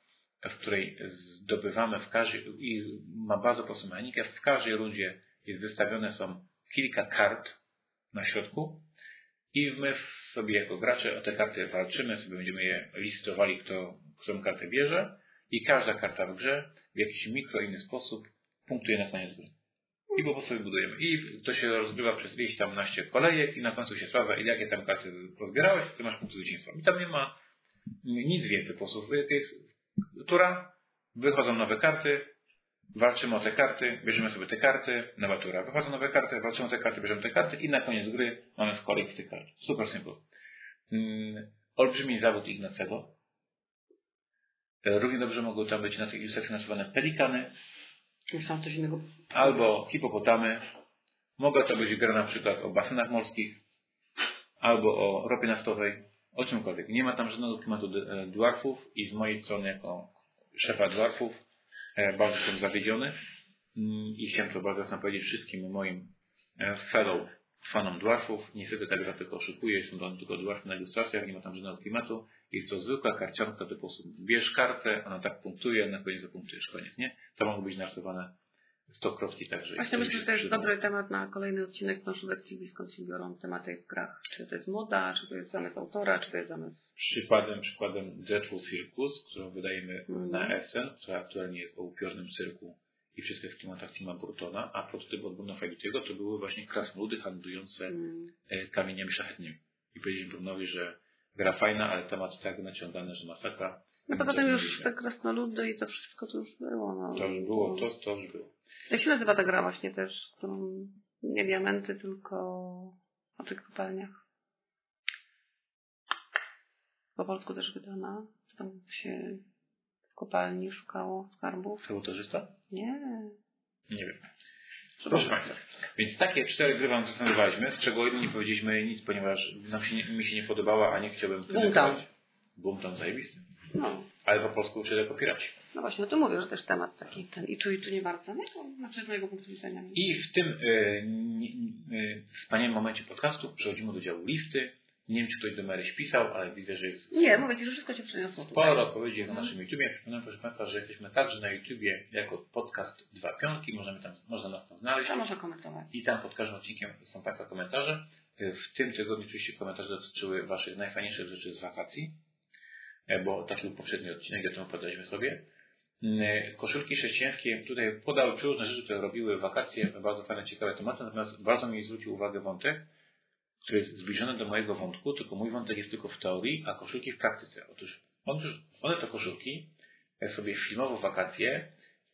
w której zdobywamy w każdej, i ma bardzo prostą mechanikę. W każdej rundzie jest wystawione są kilka kart na środku i my sobie jako gracze o te karty walczymy, sobie będziemy je listowali, kto którą kartę bierze i każda karta w grze w jakiś mikro inny sposób punktuje na koniec gry. I po prostu budujemy. I to się rozgrywa przez ileś tam naście kolejek i na końcu się sprawdza, jakie tam karty pozbierałeś, to masz punkt zwycięstwa. I tam nie ma nic więcej. Po prostu jest tura, wychodzą nowe karty, walczymy o te karty, bierzemy sobie te karty, nowa tura. Wychodzą nowe karty, walczymy o te karty, bierzemy te karty i na koniec gry mamy w kolejce tych kart. Super simple. Mm, olbrzymi zawód Ignacego. E, Równie dobrze mogą tam być na tej ilustracji nazywane pelikany Myślałam coś innego. albo hipopotamy. Mogła to być gra na przykład o basenach morskich albo o ropie naftowej, o czymkolwiek. Nie ma tam żadnego klimatu d- e, dwarfów i z mojej strony jako szefa dwarfów bardzo jestem zawiedziony Mm, i chciałem to bardzo jasno powiedzieć wszystkim moim e, fellow fanom dwarfów. Niestety ta gra tylko oszukuje, są to tylko dwarfy na ilustracjach, nie ma tam żadnego klimatu. Jest to zwykła karcianka typu bierz kartę, ona tak punktuje, na koniec zapunktujesz, koniec, nie? To mogą być narysowane stokrotki także. Właśnie myślę, że to jest dobry temat na kolejny odcinek naszych TV, skąd się biorą tematy w grach. Czy to jest moda, czy to jest zamysł autora, czy to jest zamysł... Przykładem, przykładem Dreadful Circus, którą wydajemy Mhm. na Essen, która aktualnie jest o upiornym cyrku i wszystko jest w klimatach Tima Burtona, a prototyp od Bruna Fabitiego to były właśnie krasnoludy handlujące Mm. kamieniami szlachetnymi. I powiedzieliśmy Brunowi, że gra fajna, ale temat tak naciągany, że masakra. No tym już te krasnoludy i to wszystko to już było. No. To już było, to, to już było. Jak się nazywa ta gra właśnie też, nie diamenty, tylko o tych kopalniach? Po polsku też wydana. Tam się w kopalni szukało skarbów? Sabotażysta? Nie. Nie wiem. Proszę Państwa, więc takie cztery gry Wam zastanowaliśmy, z czego o jednej nie powiedzieliśmy nic, ponieważ nam się nie, mi się nie podobała, a nie chciałbym Boomtown. Boomtown zajebisty. No. Ale po polsku uczy jako piraci. No właśnie, no to mówię, że też temat taki ten i tu i tu nie bardzo, nie? To znaczy z mojego punktu widzenia. I w tym e, nie- e, wspaniałym momencie podcastu przechodzimy do działu listy. Nie wiem, czy ktoś do Maryś pisał, ale widzę, że jest Nie, mówię Ci, że wszystko się przeniosło tutaj. sporo odpowiedzi jest na naszym YouTubie. Przypominam, proszę Państwa, że jesteśmy także na YouTubie jako podcast Dwa Pionki. Możemy tam, można nas tam znaleźć. To można komentować. I tam pod każdym odcinkiem są Państwa komentarze. W tym tygodniu oczywiście komentarze dotyczyły Waszych najfajniejszych rzeczy z wakacji, e, bo taki był poprzedni odcinek, o tym opowiadaliśmy sobie. Mm, Koszulki chrześcijańskie tutaj podały przeróżne rzeczy, które robiły wakacje, bardzo fajne, ciekawe tematy, natomiast bardzo mi zwrócił uwagę wątek, który jest zbliżony do mojego wątku, tylko mój wątek jest tylko w teorii, a koszulki w praktyce. Otóż one to koszulki jak sobie filmowo wakacje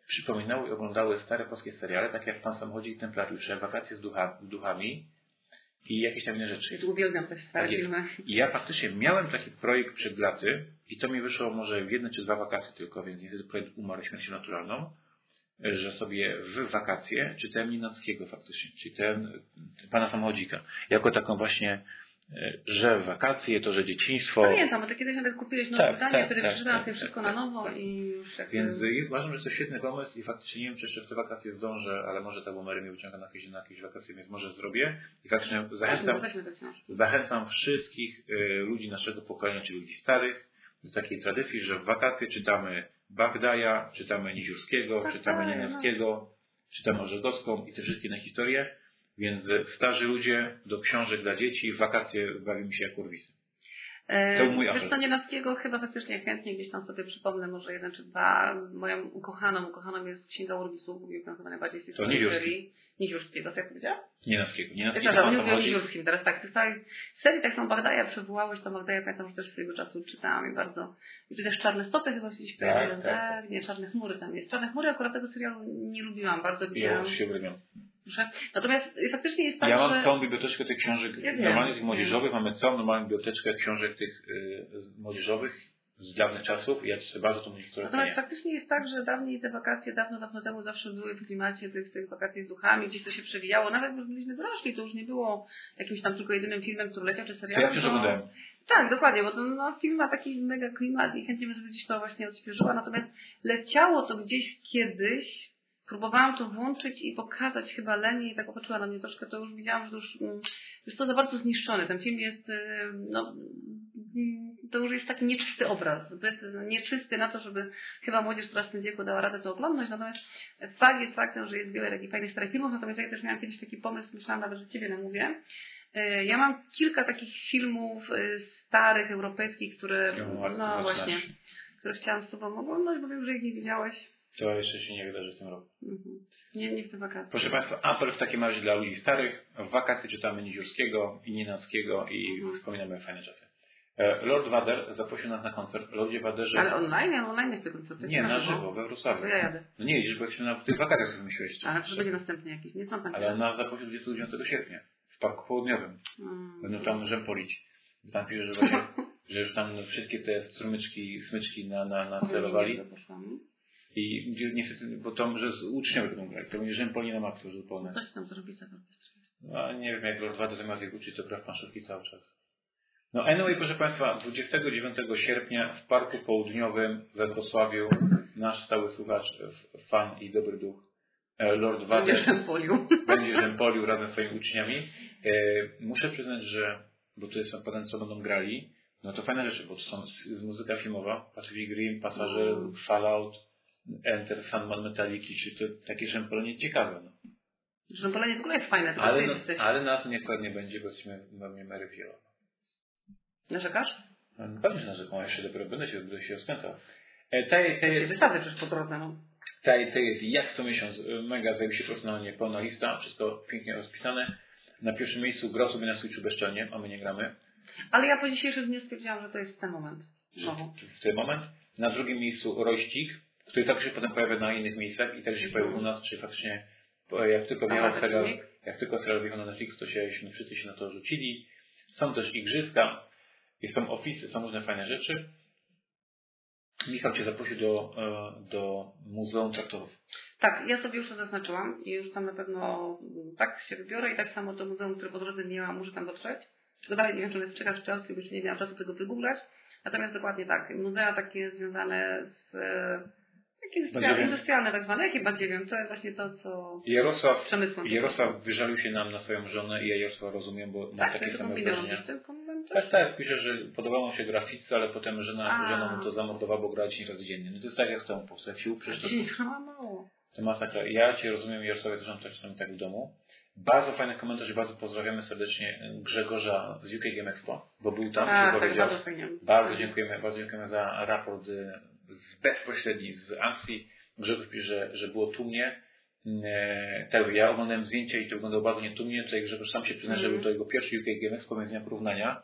przypominały i oglądały stare polskie seriale, tak jak Pan Samochodzi i Templariusze, Wakacje z duchami i jakieś tam inne rzeczy. Ja uwielbiam te stare Tak filmy. I ja faktycznie miałem taki projekt przed laty i to mi wyszło może w jedne czy dwa wakacje tylko, więc niestety projekt umarł śmiercią naturalną, że sobie w wakacje czytałem Ninockiego faktycznie, czyli ten Pana Samochodzika, jako taką właśnie że wakacje, to, że dzieciństwo. Pamiętam, bo ty kiedyś nawet kupiłeś nowe Tak, wydanie, tak, wtedy tak, przeczytałam tak, tak, wszystko tak, na nowo tak. i już jakby... Więc y, uważam, że jest to świetny pomysł i faktycznie nie wiem, czy jeszcze w te wakacje zdążę, ale może ta Mary mnie wyciąga na jakieś, na jakieś wakacje, więc może zrobię. I faktycznie zachęcam, zachęcam wszystkich y, ludzi naszego pokolenia, czy ludzi starych, do takiej tradycji, że w wakacje czytamy Bagdaja, czytamy Niziurskiego, Tak, czytamy tak, Niemieckiego, czytamy Orzegowską i te wszystkie inne historie. Więc starzy ludzie do książek dla dzieci w wakacje bawimy się jak urwisy. Co, Nienackiego chyba faktycznie chętnie gdzieś tam sobie przypomnę, może jeden czy dwa. Moją ukochaną, ukochaną jest Księga Urwisów, mówiłam chyba najbardziej z To Niziurski. serii. Niziurskiego, co jak powiedziałam? Nienacki Przepraszam, to nie o. Niziurskim, teraz tak, z całej serii tak są Bagdaja przywołałeś, to Bagdaja pamiętam, że też swojego czasu czytałam i bardzo... I też Czarne Stopy chyba się gdzieś Tak, pojawiają, tak, tak, nie, Czarne Chmury tam jest. Czarne Chmury akurat tego serialu nie lubiłam, bardzo Ja widziałam. już się uwielbiam. Natomiast faktycznie jest tak, ja mam że... całą biblioteczkę tych książek Ja wiem, normalnych, tych młodzieżowych, mamy całą normalną biblioteczkę książek tych y, młodzieżowych z dawnych czasów i ja sobie bardzo tą historię Natomiast faktycznie jest tak, że dawniej te wakacje, dawno, dawno temu zawsze były w klimacie tych, tych wakacji z duchami, gdzieś to się przewijało, nawet jak byliśmy dorośli, to już nie było jakimś tam tylko jedynym filmem, który leciał, czy To serialem. ja też oglądałem. Tak, dokładnie, bo to no, film ma taki mega klimat i chętnie bym sobie gdzieś to właśnie odświeżyła, natomiast leciało to gdzieś kiedyś, próbowałam to włączyć i pokazać chyba Leni i tak popatrzyła na mnie troszkę, to już widziałam, że to już mm, jest to za bardzo zniszczone. Ten film jest, y, no, to już jest taki nieczysty obraz, zbyt nieczysty na to, żeby chyba młodzież, która w tym wieku dała radę to oglądać, natomiast fakt jest faktem, że jest wiele takich fajnych starych filmów, natomiast ja też miałam kiedyś taki pomysł, myślałam nawet, że Ciebie namówię. Y, Ja mam kilka takich filmów y, starych, europejskich, które, no zaczynać. właśnie, które chciałam z Tobą oglądać, bo wiem, że ich nie widziałeś. To jeszcze się nie wydarzy w tym roku. Nie, nie w tym wakacje. Proszę Państwa, apel w takim razie dla ludzi starych. W wakacje czytamy Niziurskiego i Nienackiego i Mhm. wspominamy fajne czasy. E, Lord Wader zaprosił nas na koncert. Lordzie Waderze... Ale online? Ja online chcę koncerty. Nie, na żywo, we Wrocławiu. To ja jadę. No nie jedziesz, bo jak się na w tych wakacjach sobie wymyśliłeś. Ale to będzie następny jakiś, nie? Co tam Ale on nas zaprosił 29 sierpnia w Parku Południowym. Mm. Będą tam rzępolić. Tam pisze, że właśnie, że już tam wszystkie te strumyczki, smyczki na, na, nacelowali. I niestety, bo tam, że z uczniowie będą grać. To będzie rzępoli na maksu zupełnie. Coś tam to orkiestrze. No, nie wiem, jak Lord Wady zamiast ich uczyć, to gra w planszówki cały czas. No anyway, proszę Państwa, 29 sierpnia w Parku Południowym we Wrocławiu nasz stały słuchacz, f- fan i dobry duch, e, Lord Wader Będziesz polił. będzie rzępolił razem z swoimi uczniami. E, muszę przyznać, że, bo tu jest potem co będą grali, no to fajne rzeczy, bo to są muzyka filmowa, Pacific Rim, Passager, Mm. Fallout, Enter, Sandman Metaliki, czy to takie rzępolenie ciekawe. No. Rzępolenie w ogóle jest fajne, tylko Ale, no, jesteś. ale nas nie, nie będzie, bo jesteśmy mamy Mary Fiela. Narzekasz? No, Pewnie, że narzekam, jeszcze dopiero będę się, będę się rozkręcał. E, Te, te, Ja wysadzę przecież po drodze, no. te, te jest jak co miesiąc e, mega zajebiście profesjonalnie pełna lista, wszystko pięknie rozpisane. Na pierwszym miejscu gra sobie na Switchu bezczelnie, a my nie gramy. Ale ja po dzisiejszym dniu stwierdziłam, że to jest ten moment. Znowu. w ten moment. Na drugim miejscu Rościk, który także się potem pojawia na innych miejscach i także się pojawił u nas, czyli faktycznie jak tylko Aha, serial, jak tylko serial wjechał na Netflix, to się, wszyscy się na to rzucili. Są też igrzyska, są ofisy, są różne fajne rzeczy. Michał Cię zaprosił do, e, do Muzeum Traktorów. Tak, ja sobie już to zaznaczyłam i już tam na pewno mm, tak się wybiorę i tak samo do muzeum, które po drodze nie mam, muszę tam dotrzeć. Tylko dalej nie wiem, czy on jest w Czechach, czy Austrii, bo jeszcze nie miałam czasu tego wygooglać. Natomiast dokładnie tak, muzea takie związane z e, takie industria- Badziewiem. industrialne tak zwane, jakie badziewiem, to jest właśnie to, co Jarosław, przemysłem. Jarosław wyżalił się nam na swoją żonę i ja Jarosław rozumiem, bo ma Tak, takie same wrażenia. Tak, tak, pisze, że podobało mu się grafice, ale potem żona, A. żona mu to zamordowała, bo grała 10 razy dziennie. No to jest tak jak z tą po przecież to, ma mało. to masakra. Ja Cię rozumiem, Jarosławie, też mam tak czasami tak w domu. Bardzo fajny komentarz i bardzo pozdrawiamy serdecznie Grzegorza z UK Game Expo, bo był tam, A, się tak, powiedział. bardzo. Bardzo dziękujemy, bardzo dziękujemy za raport y, z bezpośredni z Anglii. Grzegorz pisze, że, że było tłumnie. E, Tak, ja oglądałem zdjęcia i to wyglądało bardzo nietłumnie. Tutaj Grzegorz sam się przyzna, że Mhm. był to jego pierwszy UK Game Expo, więc nie ma porównania.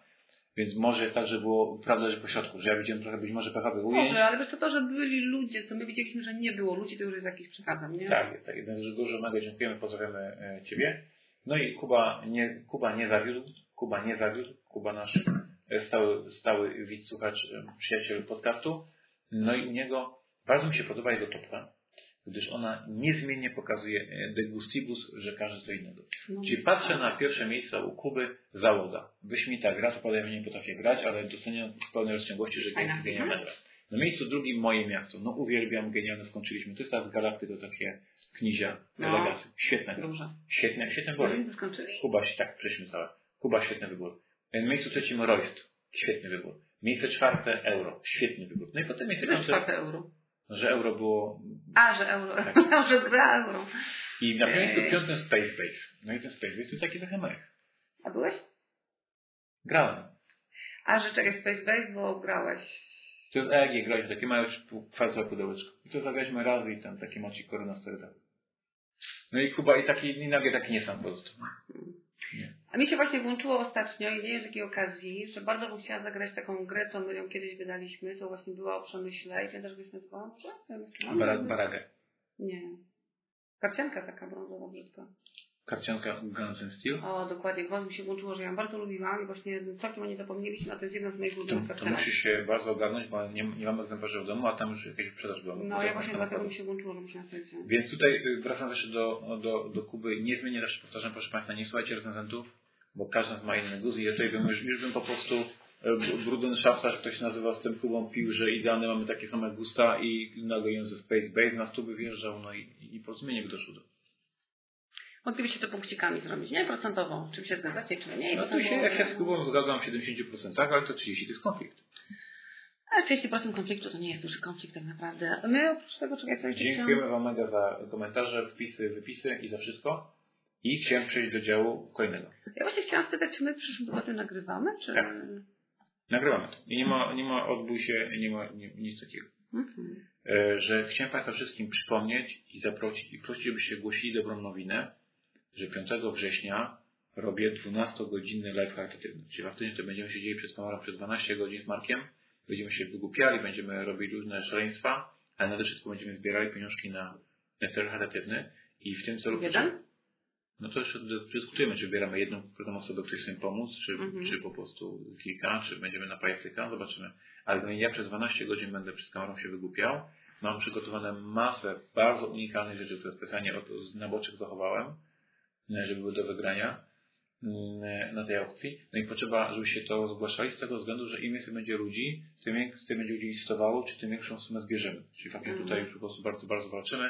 Więc może jest tak, że było prawda, że po środku, że ja widziałem trochę być może PHP ujęć. Może, ale wiesz co, to, że byli ludzie, co my widzieliśmy, że nie było ludzi, to już jest jakiś przekazem, nie? Tak, tak. Więc Grzegorzu mega dziękujemy, pozdrawiamy e, Ciebie. No i Kuba nie, Kuba nie zawiódł, Kuba nie zawiódł, Kuba nasz e, stały, stały widz, słuchacz, e, przyjaciel podcastu. No i u niego bardzo mi się podoba jego topka. gdyż ona niezmiennie pokazuje e, de gustibus, że każdy co innego. No. Czyli patrzę na pierwsze miejsce u Kuby, załoga. Wyśmienita gra, co ja nie potrafię grać, ale doceniam w pełnej rozciągłości, że genialna gra. Na miejscu drugim moje miasto. No uwielbiam, genialne skończyliśmy. To jest teraz Galakty, to takie knizia, No. Legacy. Świetne. Dobrze. Świetne, świetne Bo wybory. skończyli? Kuba tak przeszliśmy całe. Kuba świetny wybór. Na miejscu trzecim Royst. Świetny wybór. Miejsce czwarte euro. Świetny wybór. No i potem miejsce jest piąte, czwarte euro. że euro było A, że euro. Tak. że gra euro. i na miejscu Eee. piątym Space Base. No i ten Space Base to taki trochę mech. A byłeś? Grałem. A, że czekaj, Space Base, bo grałeś. To jest EG, graliśmy takie małe kwarcowe pudełeczko. I to zagraliśmy raz i tam taki macie korona stary tak. No i Kuba i taki, i nagle taki nie sam pozostał. A mi się właśnie włączyło ostatnio i nie wiem z jakiej okazji, że bardzo bym chciała zagrać taką grę, co my ją kiedyś wydaliśmy. To właśnie była o przemyśle. I pamiętasz, jak się nazywała? Może? Baragę. Nie. Karcianka taka brązowa brzydka. Karcianka Guns and Steel. O, dokładnie. Bardzo mi się włączyło, że ja ją bardzo lubiłam i właśnie całkiem o niej zapomnieliśmy, a to jest jedna z moich To, ulubionych to karcianek. musisz się bardzo ogarnąć, bo nie, nie mamy egzemplarzy w domu, a tam już jakaś sprzedaż była. No ja właśnie dlatego mi się włączyło, że muszę na sobie wziąć. Więc tutaj y, wracając jeszcze do, do, do Kuby, niezmiennie też powtarzam, proszę Państwa, nie słuchajcie recenzentów, bo każdy z ma inny guz i ja tutaj bym już, już bym po prostu e, Bruden Szafta, że ktoś nazywa z tym Kubą pił, że idealne mamy takie same gusta i nagle ją ze Space Base na by wjeżdżał, no i, i porozumienie by doszło do. Moglibyście to punkcikami zrobić, nie? Procentowo. Czy się zgadzacie, czy nie? No tu się, jak się z Kubą zgadzam w 70%, ale to 30% to jest konflikt. A 30% konfliktu to nie jest duży konflikt tak naprawdę. My oprócz tego, czego ja jeszcze chciałam... Dziękujemy Wam mega za komentarze, wpisy, wypisy i za wszystko. I chciałem przejść do działu kolejnego. Ja właśnie chciałam spytać, czy my w przyszłym tygodniu nagrywamy, czy... Tak. Nagrywamy to. I nie ma, nie ma odbój się, nie ma nie, nic takiego. Mhm. E, że chciałem Państwa wszystkim przypomnieć i zaprosić, i prosić, żebyście głosili dobrą nowinę, że 5 września robię 12-godzinny live charytatywny. Czyli faktycznie to będziemy siedzieli przed kamerą przez 12 godzin z Markiem, będziemy się wygłupiali, będziemy robili różne szaleństwa, ale nade wszystko będziemy zbierali pieniążki na, na cel charytatywny i w tym celu... Jeden? No to jeszcze dys- dyskutujemy, czy wybieramy jedną konkretną osobę, której chcemy pomóc, czy, Mhm. czy po prostu kilka, czy będziemy na pajacyka, zobaczymy. Ale ja przez 12 godzin będę przed kamerą się wygłupiał. Mam przygotowane masę bardzo unikalnych rzeczy, które specjalnie od, z naboczek zachowałem, żeby były do wygrania mm, na tej aukcji. No i potrzeba, żebyście to zgłaszali z tego względu, że im więcej będzie ludzi, tym więcej tym będzie ludzi listowało, czy tym większą sumę zbierzemy. Czyli faktycznie Mhm. tutaj już po prostu bardzo, bardzo walczymy.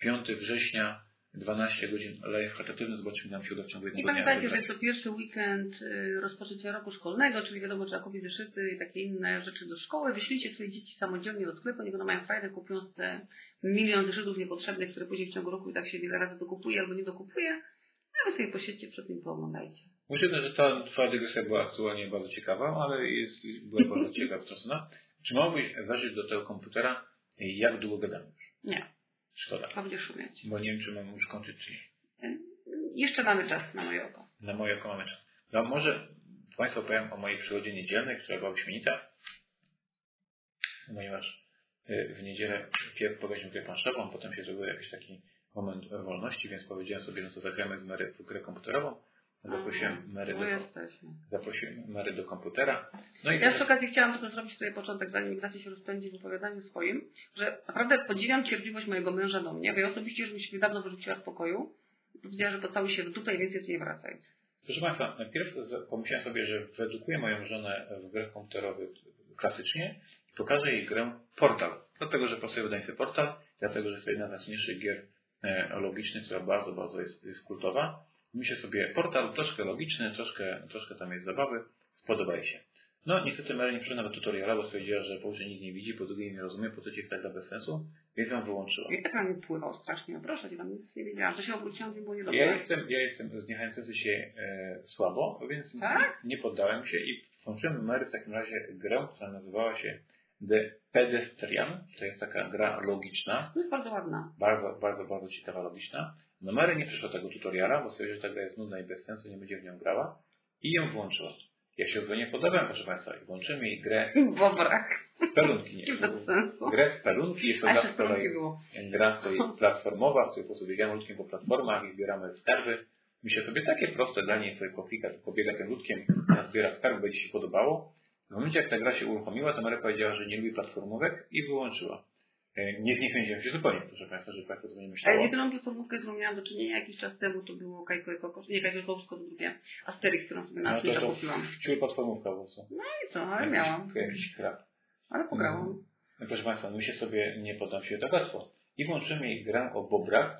5 września 12 godzin live charytatywny, zobaczymy, nam się uda w ciągu I jednego dnia pamiętajcie, że jest to pierwszy weekend y, rozpoczęcia roku szkolnego, czyli wiadomo, trzeba kupić zeszyty i takie inne rzeczy do szkoły. Wyślijcie swoje dzieci samodzielnie do sklepu, niech one mają fajne, kupią te milion zeszytów niepotrzebnych, które później w ciągu roku i tak się wiele razy dokupuje albo nie dokupuje. Wy sobie posiedźcie przed tym pooglądajcie. Myślę, że ta twoja dygresja była aktualnie bardzo ciekawa, ale jest, była bardzo ciekawa stracona. Czy mogłeś zażyć do tego komputera, jak długo gadamy już? Nie, Szkoda. będzie szumieć. Bo nie wiem, czy mam już kończyć, czy nie. Jeszcze mamy czas na moje oko. Na moje oko mamy czas. No może Państwu opowiem o mojej przygodzie niedzielnej, która była wyśmienita. Ponieważ y, w niedzielę pierw pograliśmy grę planszową, potem się zrobił jakiś taki moment wolności, więc powiedziałem sobie, no to zagramy z Mary w grę komputerową. Zaprosiłem Mary No do, zaprosiłem Mary do komputera. No i Ja przy okazji chciałam tylko zrobić tutaj początek, zanim Ignacy się rozpędzi w opowiadaniu swoim, że naprawdę podziwiam cierpliwość mojego męża do mnie, bo ja osobiście już mi się dawno wyrzuciła z pokoju. Powiedziała, że pocałuj się w dupę i więcej tu nie wracaj. Proszę Państwa, najpierw pomyślałem sobie, że wyedukuję moją żonę w grach komputerowych klasycznie i pokażę jej grę Portal. Dlatego, że pasuje wydawnictwo Portal, dlatego, że jest to jedna z najsilniejszych gier e, logicznych, która bardzo, bardzo jest, jest kultowa. Myślę sobie, Portal troszkę logiczny, troszkę, troszkę tam jest zabawy, spodoba się. No niestety Mary nie przyszła nawet tutoriala, bo stwierdziła, że po pierwsze nic nie widzi, po drugie nie rozumie, po trzecie jest tak bez sensu, więc ją wyłączyła. I tak na mnie pływał strasznie. Proszę cię, nic nie wiedziałam. Że się obróciłam, to było Ja niedobre. jestem, ja jestem zniechęcający się e, słabo, więc Tak? nie poddałem się i włączyłem Mary w takim razie grę, która nazywała się The Pedestrian. To jest taka gra logiczna, jest bardzo ładna. bardzo, bardzo, bardzo ciekawa, logiczna. No Mary nie przeszła tego tutoriala, bo stwierdziła, że ta gra jest nudna i bez sensu, nie będzie w nią grała i ją włączyła. Ja się zupełnie podobałem, proszę Państwa, i włączymy jej grę Bo brak. w pelunki. Nie bez sensu. grę w pelunki, jest to gra z kolei gra, co jest platformowa, w której po prostu biegamy ludkiem po platformach i zbieramy skarby. Myślę sobie, takie proste dla niej sobie poklika, pobiega tym ludkiem, zbiera skarby, będzie się podobało. W momencie, jak ta gra się uruchomiła, to Mary powiedziała, że nie lubi platformówek i wyłączyła. E, nie zniechęciłem się zupełnie, proszę Państwa, że Państwo sobie nie Ale myślało. jedyną platformówkę, którą miałam do czynienia jakiś czas temu, to było Kajko i Kokos. Nie Kajko i Kokos, tylko drugie. Asterix, którą sobie na No to, to kupiłam. wciul platformówka po prostu. No i co, ale Jakiś- miałam. Jakiś krab. Ale pograłam. No, proszę Państwa, my się sobie nie poddam się tak łatwo. I włączymy ich grę o bobrach,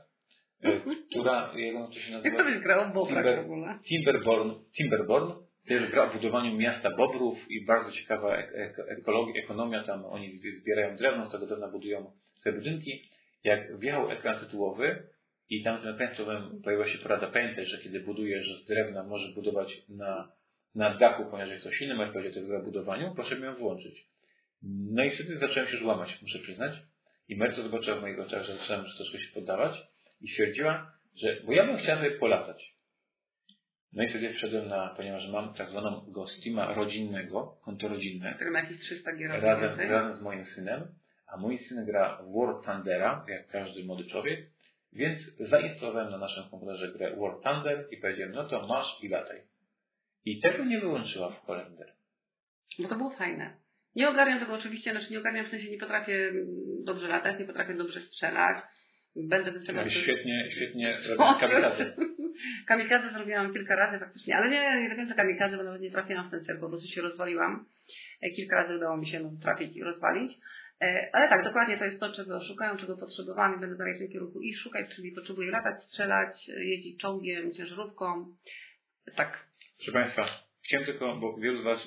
e, która, jak to się Jak to nazywa? byś grał w Bobrak Timber- w ogóle? Timberborn. Timberborn. Jest gra o budowaniu miasta bobrów i bardzo ciekawa ek- ek- ekologia, ekonomia. Tam oni zbi- zbierają drewno, z tego drewna budują sobie budynki. Jak wjechał ekran tytułowy i tam tym ekranem pojawiła się porada, pamiętaj, że kiedy budujesz z drewna, możesz budować na, na dachu, ponieważ jest to silny RPG, to jest gra o budowaniu, proszę ją włączyć. No i wtedy zacząłem się już łamać, muszę przyznać. I Merto zobaczyła w moich oczach, że zacząłem troszkę się poddawać i stwierdziła, że, bo ja bym chciała sobie polatać. No i wtedy wszedłem na, ponieważ mam tak zwaną Steama rodzinnego, konto rodzinne, Który ma jakieś 300 gier razem, więcej. razem z moim synem, a mój syn gra War Thundera, jak każdy młody człowiek, więc zainstalowałem na naszym komputerze grę War Thunder i powiedziałem, no to masz i lataj. I tego nie wyłączyła w Holender. Bo to było fajne. Nie ogarniam tego oczywiście, znaczy nie ogarniam w sensie nie potrafię dobrze latać, nie potrafię dobrze strzelać. Będę wystawiać... Świetnie, świetnie O, robić kamikadze. Kamikadze zrobiłam kilka razy faktycznie, ale nie, nie do końca kamikadze, bo nawet nie trafiłam w ten cel, po prostu się rozwaliłam. E, Kilka razy udało mi się no, trafić i rozwalić. E, Ale tak, dokładnie to jest to, czego szukałam, czego potrzebowałam i będę dalej w tym kierunku i szukać, czyli potrzebuję latać, strzelać, e, jeździć czołgiem, ciężarówką. Tak. Proszę Państwa, chciałem tylko, bo wielu z Was,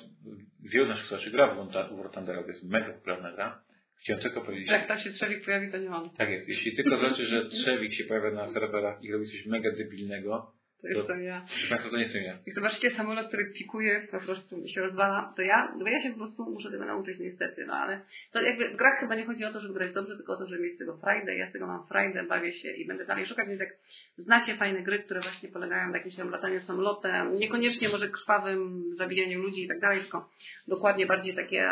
wielu z naszych słuchaczy gra w War- to jest mega popularna gra. Chciałem tylko powiedzieć, Jak tam się trzewik pojawi, to nie mam. tak jest, jeśli tylko znaczy, że Trzewik się pojawia na serwerach i robi coś mega debilnego, To jestem ja. proszę Państwa, to nie jestem ja. Jak zobaczycie samolot, który pikuje, po prostu się rozwala, to ja, no ja się po prostu muszę tego nauczyć niestety, no ale to jakby w grach chyba nie chodzi o to, żeby grać dobrze, tylko o to, żeby mieć z tego frajdę, ja z tego mam frajdę, bawię się i będę dalej szukać, więc jak znacie fajne gry, które właśnie polegają na jakimś tam lataniu samolotem, niekoniecznie może krwawym zabijaniu ludzi i tak dalej, tylko dokładnie bardziej takie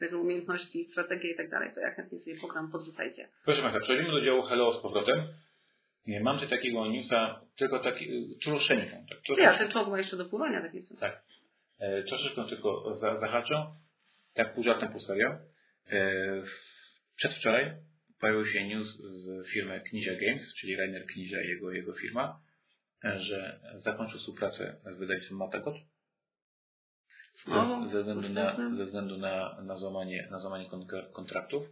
te umiejętności, strategie i tak dalej, to ja chętnie sobie pogram, podrzucajcie. Proszę Państwa, przechodzimy do działu Hello z powrotem. Nie, mam tutaj takiego newsa, tylko taki, y, troszeczkę, tak, Ty, a troszeczkę, ten czołg ma jeszcze do pływania, tak jest. tak, e, troszeczkę tylko za, zahaczę, tak pół żartem, pół serio. E, przedwczoraj pojawił się news z firmy Knizia Games, czyli Rainer Knizia i jego, jego firma, że zakończył współpracę z wydawnictwem Matagot ze, ze względu, na, ze względu na, na złamanie, na złamanie kontra- kontraktów.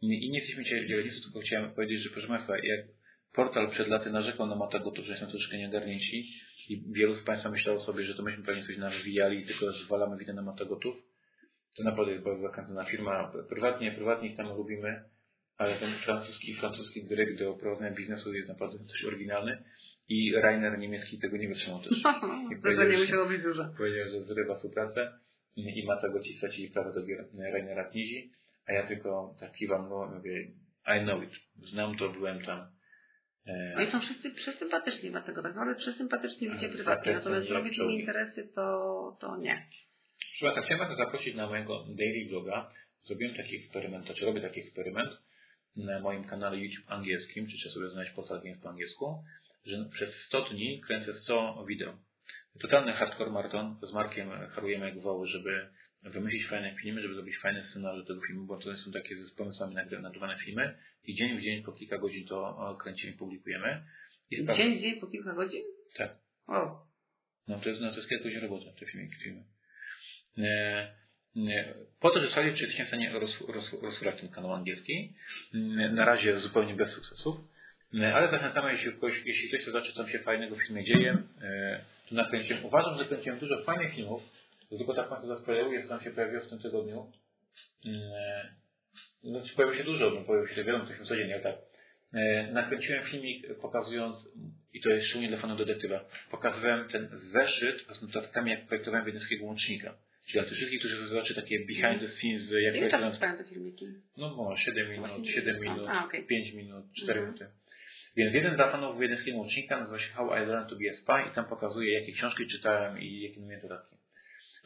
I, I nie jesteśmy dzisiaj dzieleni, tylko chciałem powiedzieć, że proszę Państwa, jak portal przed laty narzekał na Matagotu, że jesteśmy troszeczkę nieogarnięci i wielu z Państwa myślało sobie, że to myśmy pewnie coś nawijali i tylko zwalamy winę na Matagotów, to naprawdę jest bardzo zakrętna firma. Prywatnie, prywatnie ich tam lubimy, ale ten francuski, francuski dyryk do prowadzenia biznesu jest naprawdę coś oryginalny i Rainer niemiecki tego nie wytrzymał też. Wrażenie musiało być duże. Powiedział, że zrywa współpracę i Matagoci stracili prawo do Rainera Knizi, a ja tylko tak kiwam go mówię, I know it. Znam to, byłem tam. E, Oni są wszyscy przesympatyczni dlatego tak naprawdę przesympatyczni ludzie facet natomiast robić im interesy to, to nie. Proszę Państwa, chciałem Was zaprosić na mojego daily vloga. Zrobiłem taki eksperyment, czy robię taki eksperyment na moim kanale YouTube angielskim, czy trzeba sobie znaleźć Games po angielsku, że przez 100 dni kręcę 100 wideo. Totalny hardcore maraton. Z Markiem harujemy jak woły, żeby wymyślić fajne filmy, żeby zrobić fajny scenariusz do tego filmu, bo to są takie z pomysłami nagry- nagrywane filmy i dzień w dzień po kilka godzin to kręcimy, publikujemy. I Dzień, dzień po kilka godzin? Tak. O, No to jest, no, to jest kilka godzin roboty, te filmy. filmy. E, e, po to, że czy jesteśmy w stanie roz, roz, rozwijać ten kanał angielski. E, Na razie zupełnie bez sukcesów. E, Ale zachęcamy, jeśli ktoś, jeśli ktoś chce zobaczyć, co się fajnego w filmie dzieje, e, to nakręciłem. Uważam, że kręciłem dużo fajnych filmów, tylko tak Państwo zaspoileruję, co tam się pojawiło w tym tygodniu. E, No, pojawiło się dużo, bo pojawiło się wiele, to codziennie, tak. Nakręciłem filmik pokazując, i to jest szczególnie dla fanów detektywa, pokazywałem ten zeszyt z notatkami, jak projektowałem wiedeńskiego łącznika. Czyli dla tych wszystkich, którzy zobaczy takie behind the scenes, jak ile czasu trwają te filmiki? no bo 7 minut, Właśnie 7 nie minut, A, okej. 5 minut, 4 Mhm. minuty. Więc jeden z fanów wiedeńskiego łącznika nazywa się How I Learned to be a Spy i tam pokazuje, jakie książki czytałem i jakie miałem dodatki.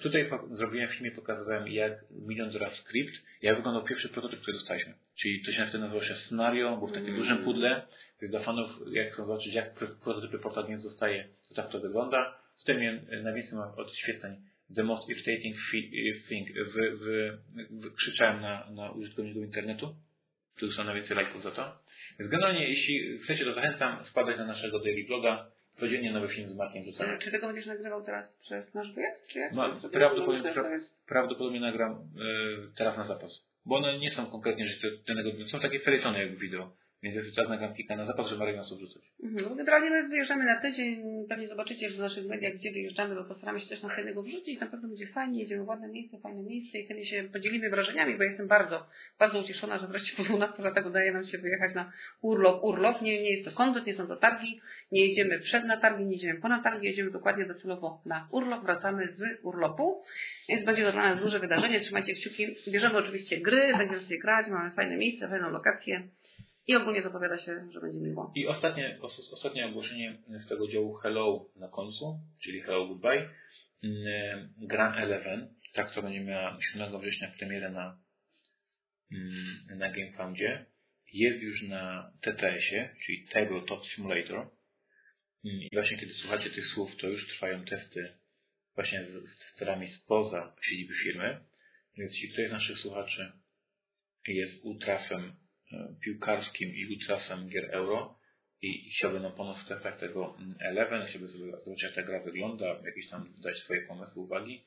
Tutaj zrobiłem w filmie, pokazywałem jak Million Dollar Script, jak wyglądał pierwszy prototyp, który dostaliśmy. Czyli to się wtedy nazywało się scenario, był w takim Mm. dużym pudle. Więc dla fanów, jak chcą zobaczyć, jak pro- prototypy Portal Games zostaje, to tak to wygląda. Tutaj miałem e, najwięcej mam odświetleń. The most irritating fi- thing. Wy, wy, wy, krzyczałem na, na użytkowników internetu. Tu dostanę więcej lajków za to. Więc generalnie, jeśli chcecie, to zachęcam wpadać na naszego daily bloga. Codziennie nowy film z Markiem rzucamy. Czy tego będziesz nagrywał teraz przez nasz wyjazd? Czy jak? No, prawdopodobnie- jest- Prawdopodobnie nagram y, teraz na zapas. Bo one nie są konkretnie, danego dnia. Są takie felietony jakby wideo. Więc jest czas nagram kilka na zapas, żeby Marek nas. Mhm. Generalnie my wyjeżdżamy na tydzień, pewnie zobaczycie że w naszych mediach, gdzie wyjeżdżamy, bo postaramy się też na chętnego wrzucić. Na pewno będzie fajnie, jedziemy w ładne miejsce, fajne miejsce i chętnie się podzielimy wrażeniami, bo jestem bardzo, bardzo ucieszona, że wreszcie po 12 latach udaje nam się wyjechać na urlop. Urlop, nie, nie jest to koncert, nie są to targi, nie jedziemy przed na targi, nie jedziemy po na targi, jedziemy dokładnie docelowo na urlop, wracamy z urlopu, więc będzie to dla nas duże wydarzenie, trzymajcie kciuki. Bierzemy oczywiście gry, będziemy sobie grać, mamy fajne miejsce, fajną lokację i ogólnie zapowiada się, że będzie miło. I ostatnie, os, ostatnie ogłoszenie z tego działu Hello na końcu, czyli Hello Goodbye. Mm, Gra Eleven, ta, która będzie miała 7 września premierę na, mm, na GameFoundzie, jest już na TTS-ie, czyli Tabletop Simulator. Mm, I właśnie kiedy słuchacie tych słów, to już trwają testy właśnie z, z testerami spoza siedziby firmy. Więc jeśli ktoś z naszych słuchaczy jest ultrasem piłkarskim i ultrasem gier euro i, i chciałby nam pomóc w testach tego mm, Eleven, sobie zobaczyć jak ta gra wygląda, jakieś tam dać swoje pomysły, uwagi,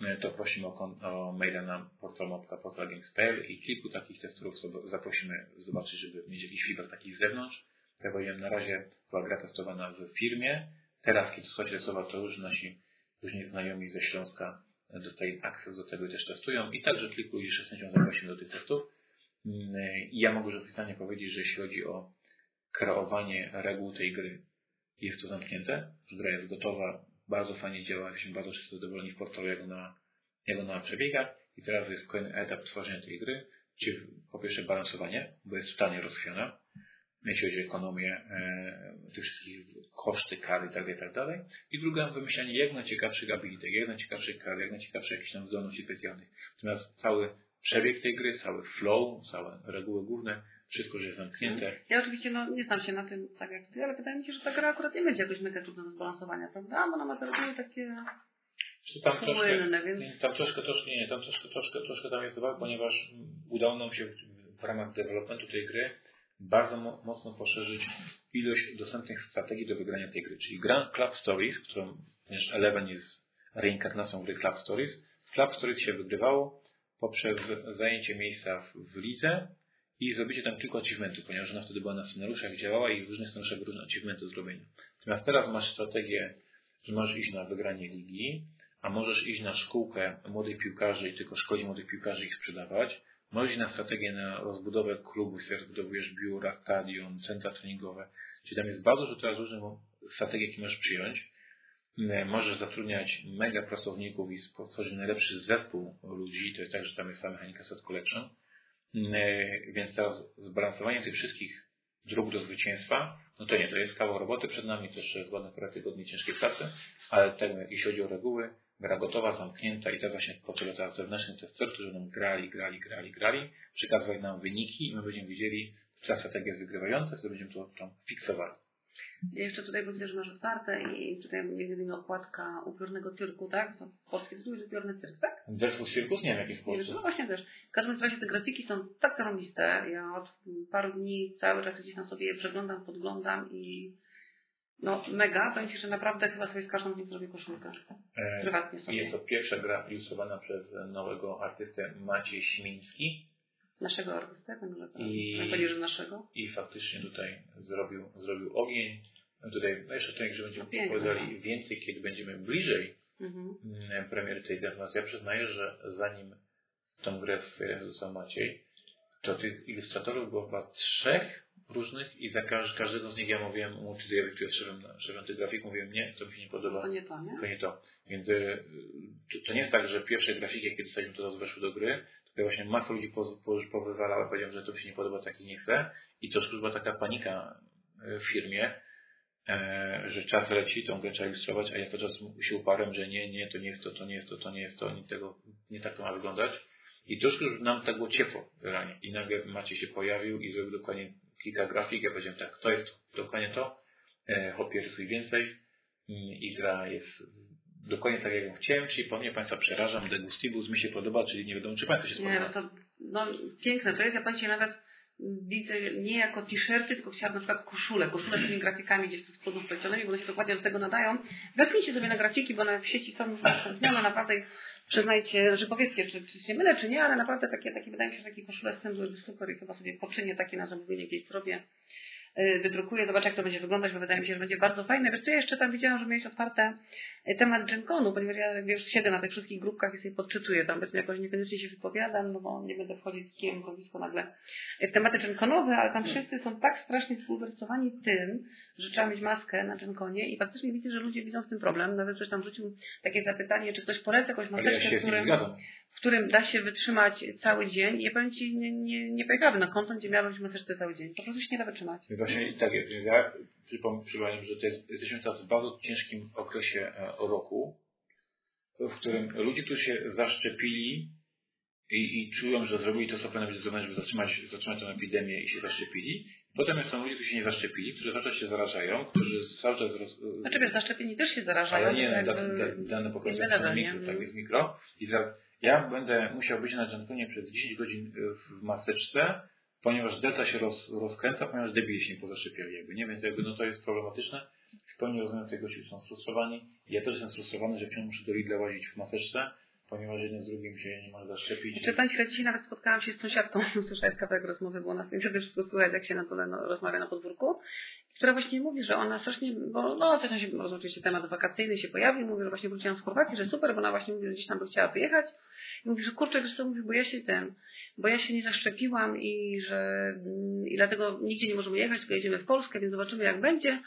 e, to prosimy o, o maila na portal.portalgames.pl i kilku takich testerów zaprosimy zobaczyć, żeby mieć jakiś feedback taki z zewnątrz. Jak powiedziałem, na razie była gra testowana w firmie. Teraz, kiedy słuchacie słowa, to już nasi różni znajomi ze Śląska e, dostali akces do tego i też testują. I także kilku z chęcią zaprosimy do tych testów. Mm, I ja mogę oficjalnie powiedzieć, że jeśli chodzi o kreowanie reguł tej gry, jest to zamknięte. Gra jest gotowa, bardzo fajnie działa, jesteśmy bardzo wszyscy zadowoleni w portalu, jak ona, jak ona przebiega. I teraz jest kolejny etap tworzenia tej gry, czyli po pierwsze balansowanie, bo jest totalnie rozchwiana, jeśli chodzi o ekonomię, e, tych wszystkich koszty, kary itd., itd. I druga, wymyślanie jak najciekawszych abilitek, jak najciekawszych kar, jak najciekawszych jakichś tam zdolności specjalnych. Natomiast cały przebieg tej gry, cały flow, całe reguły główne, wszystko, że jest zamknięte. Ja oczywiście no, nie znam się na tym tak jak ty, ale wydaje mi się, że ta gra akurat nie będzie jakoś mega trudna do zbalansowania, prawda? Bo ona ma te reguły takie tam troszkę, więc... tam troszkę, troszkę, nie, tam troszkę, troszkę, troszkę tam jest zabawa, ponieważ udało nam się w, w ramach developmentu tej gry bardzo mo, mocno poszerzyć ilość dostępnych strategii do wygrania tej gry. Czyli gra Club Stories, którą, ponieważ Eleven jest reinkarnacją gry Club Stories, w Club Stories się wygrywało poprzez zajęcie miejsca w, lidze i zrobicie tam tylko achievementy, ponieważ ona wtedy była na scenariuszach, działała i w różnych scenariuszach różne achievementy zrobienia. Natomiast teraz masz strategię, że możesz iść na wygranie ligi, a możesz iść na szkółkę młodych piłkarzy i tylko szkolić młodych piłkarzy i ich sprzedawać. Możesz iść na strategię na rozbudowę klubu, sobie rozbudowujesz biura, stadion, centra treningowe. Czyli tam jest bardzo dużo teraz różnych strategii, jakie możesz przyjąć. Mm, Możesz zatrudniać mega pracowników i stworzyć najlepszy zespół ludzi. To jest tak, że tam jest ta mechanika set collection. Mm, Więc teraz zbalansowanie tych wszystkich dróg do zwycięstwa, no to nie, to jest kawał roboty przed nami, też jest ładne parę tygodni ciężkiej pracy, ale tak jeśli chodzi o reguły, gra gotowa, zamknięta i to właśnie potrzeba teraz zewnętrznych testerów, którzy będą grali, grali, grali, grali, przekazywali nam wyniki i my będziemy widzieli, która strategia jest wygrywająca, to będziemy to tam fiksowali. Ja jeszcze tutaj bo widzę, że masz otwarte i tutaj między innymi okładka upiornego cyrku, tak? To polski tytuł jest upiorny cyrk, tak? Zespół Circus, nie wiem jaki w Polsce. No właśnie też. W każdym razie te grafiki są tak zarąbiste. Ja od paru dni cały czas gdzieś tam sobie je przeglądam, podglądam i no mega. Powiem Ci, że naprawdę chyba sobie z każdą z nich zrobię koszulkę. E, Prywatnie I sobie. jest to pierwsza gra ilustrowana przez nowego artystę Maciej Śmiński Naszego artystę, ten, że I- powiedzieć, że naszego. i faktycznie tutaj zrobił, zrobił ogień. Tutaj no jeszcze tutaj, że będziemy No piękne. opowiadali więcej, kiedy będziemy bliżej Mhm. mm, premiery tej. Natomiast ja przyznaję, że zanim tą grę dostał Maciej, to tych ilustratorów było chyba trzech różnych i za każ, każdego z nich ja mówiłem mu, czy ja który jest szefem, szefem tych grafik, mówiłem nie, to mi się nie podoba. To nie to, nie? To nie to. Więc y, to, to nie jest tak, że pierwsze grafiki, jakie dostaliśmy, to teraz weszły do gry, właśnie masa ludzi powywalała, powiedziałem, że to mi się nie podoba, taki nie chcę. I to była taka panika y, w firmie, e, że czas leci, tą grę trzeba ilustrować, a ja cały czas się uparłem, że nie, nie, to nie jest to, to nie jest to, to nie jest to, nie, tego, nie tak to ma wyglądać. I troszkę już nam tak było ciepło ranie. I nagle Maciej się pojawił i zrobił dokładnie kilka grafik. Ja powiedziałem tak, to jest dokładnie to. E, Hopie rysuj więcej. I gra jest dokładnie tak, jak chciałem, czyli po mnie Państwa przerażam, degustibus mi się podoba, czyli nie wiadomo, czy Państwu się Nie, no spodoba. to no, piękne to jest. Ja Ci nawet widzę nie jako t-shirty, tylko chciałabym na przykład koszulę, koszulę z tymi grafikami gdzieś tu z przodu wplecionymi, bo one się dokładnie do tego nadają. Wepnijcie sobie na grafiki, bo one w sieci są już udostępnione, naprawdę przyznajcie, że powiedzcie, czy, czy się mylę, czy nie, ale naprawdę takie, takie wydaje mi się, że takie koszule z tym byłyby super i chyba sobie poczynię takie na zamówienie gdzieś zrobię. Y, wydrukuję, zobaczę jak to będzie wyglądać, bo wydaje mi się, że będzie bardzo fajne. Wiesz co, ja jeszcze tam widziałam, że miałeś otwarte y, temat GenConu, ponieważ ja już siedzę na tych wszystkich grupkach i sobie podczytuję, tam powiedzmy jakoś niekoniecznie się wypowiadam, no bo nie będę wchodzić z kijem w nagle w tematy GenConowe, ale tam wszyscy są tak strasznie spulwersowani tym, że trzeba mieć maskę na GenConie i faktycznie widzę, że ludzie widzą w tym problem. Nawet ktoś tam rzucił takie zapytanie, czy ktoś poleca jakąś maseczkę, ja którym, w którym da się wytrzymać cały dzień. I ja powiem Ci, nie, nie, nie pojechałabym na konto, gdzie miałabym maseczkę cały dzień. Po prostu się nie da wytrzymać. Właśnie tak jest. Ja przypomnę, że to jest, jesteśmy teraz w bardzo ciężkim okresie e, roku, w którym ludzie, którzy się zaszczepili i, i czują, że zrobili to, co powinno zrobione, żeby zatrzymać, zatrzymać tę epidemię i się zaszczepili. Potem są ludzie, którzy się nie zaszczepili, którzy cały czas się zarażają, którzy cały czas... Roz... Znaczy wiesz, zaszczepieni też się zarażają. Ale nie, jakby... dane pokazują, że mikro, tak jest mikro. I teraz ja będę musiał być na Gentonie przez 10 godzin w maseczce, ponieważ delta się roz, rozkręca, ponieważ debili się nie pozaszczepiali jakby, nie? Więc jakby no to jest problematyczne. W pełni rozumiem, że gości są sfrustrowani. Ja też jestem sfrustrowany, że wciąż muszę do Lidla łazić w maseczce, ponieważ jeden z drugim się nie może zaszczepić. Czy Pani chwilę, dzisiaj nawet spotkałam się z sąsiadką, słyszałeś kawałek rozmowy, było na tym, wtedy wszystko słychać, jak się na dole no, rozmawia na podwórku, która właśnie mówi, że ona strasznie, bo no tam się, oczywiście temat wakacyjny się pojawił, mówi, że właśnie wróciłam z Chorwacji, że super, bo ona właśnie mówi, że gdzieś tam by chciała wyjechać i mówi, że kurczę, wiesz co, mówi, bo ja się ten, bo ja się nie zaszczepiłam i że i dlatego nigdzie nie możemy jechać, tylko jedziemy w Polskę, więc zobaczymy jak będzie.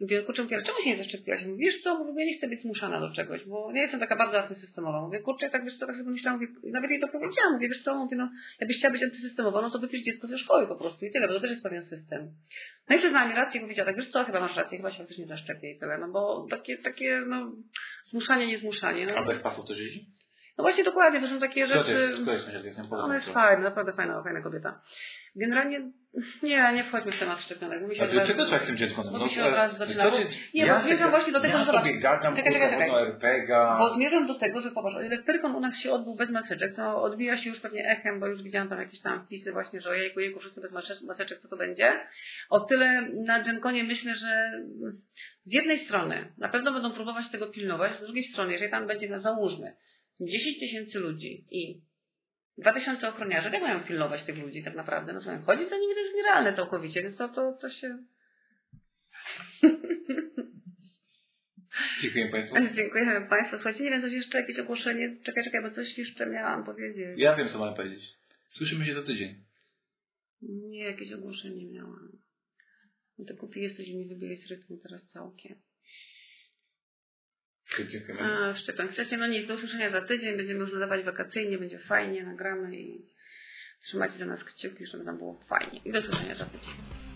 Mówię, kurczę, mówię, ale czemu się nie zaszczepiłaś? Mówię, wiesz co, mówię, ja nie chcę być zmuszana do czegoś, bo nie jestem taka bardzo antysystemowa. Mówię, kurczę, tak wiesz co, tak sobie myślałam, mówię, nawet jej to powiedziałam, mówię, wiesz co, mówię, no, jakbyś chciała być antysystemowa, no to wypisz dziecko ze szkoły po prostu i tyle, bo to też jest pewien system. No i przyznała mi rację, powiedziała, tak wiesz co, chyba masz rację, chyba się faktycznie zaszczepię i tyle, no bo takie, takie, no, zmuszanie, nie zmuszanie. No. A bez pasów też jeździ? No właśnie dokładnie, to są takie rzeczy. To jest, to jest, to jest, Ona jest fajna, naprawdę fajna, fajna kobieta. Generalnie nie, nie wchodźmy w temat szczepionek. Mi się A czego trzeba z tym dzieckiem? No, się od razu zaczyna. Bo, nie, ja bo zmierzam właśnie do tego, ja zobacz. sobie gadam, czekaj, czekaj, czekaj. Bo zmierzam do tego, że popatrz, o ile Pyrkon u nas się odbył bez maseczek, to odbija się już pewnie echem, bo już widziałam tam jakieś tam wpisy właśnie, że ojejku, jejku, wszyscy bez maseczek, co to będzie. O tyle na Genkonie myślę, że z jednej strony na pewno będą próbować tego pilnować, z drugiej strony, jeżeli tam będzie, na załóżmy, 10 tysięcy ludzi i 2000 ochroniarzy, jak mają pilnować tych ludzi tak naprawdę? No słuchaj, chodzić za nimi to jest nierealne całkowicie, więc to, to, to się... Dziękuję Państwu. Dziękujemy Państwu. Słuchajcie, nie wiem, coś jeszcze, jakieś ogłoszenie? Czekaj, czekaj, bo coś jeszcze miałam powiedzieć. Ja wiem, co mam powiedzieć. Słyszymy się za tydzień. Nie, jakieś ogłoszenie miałam. No to kupi jesteś mi wybiłeś z rytmu teraz całkiem. A, Szczepan, chcecie, no nic, do usłyszenia za tydzień, będziemy już nadawać wakacyjnie, będzie fajnie, nagramy i trzymajcie za nas kciuki, żeby nam było fajnie. I do usłyszenia za tydzień.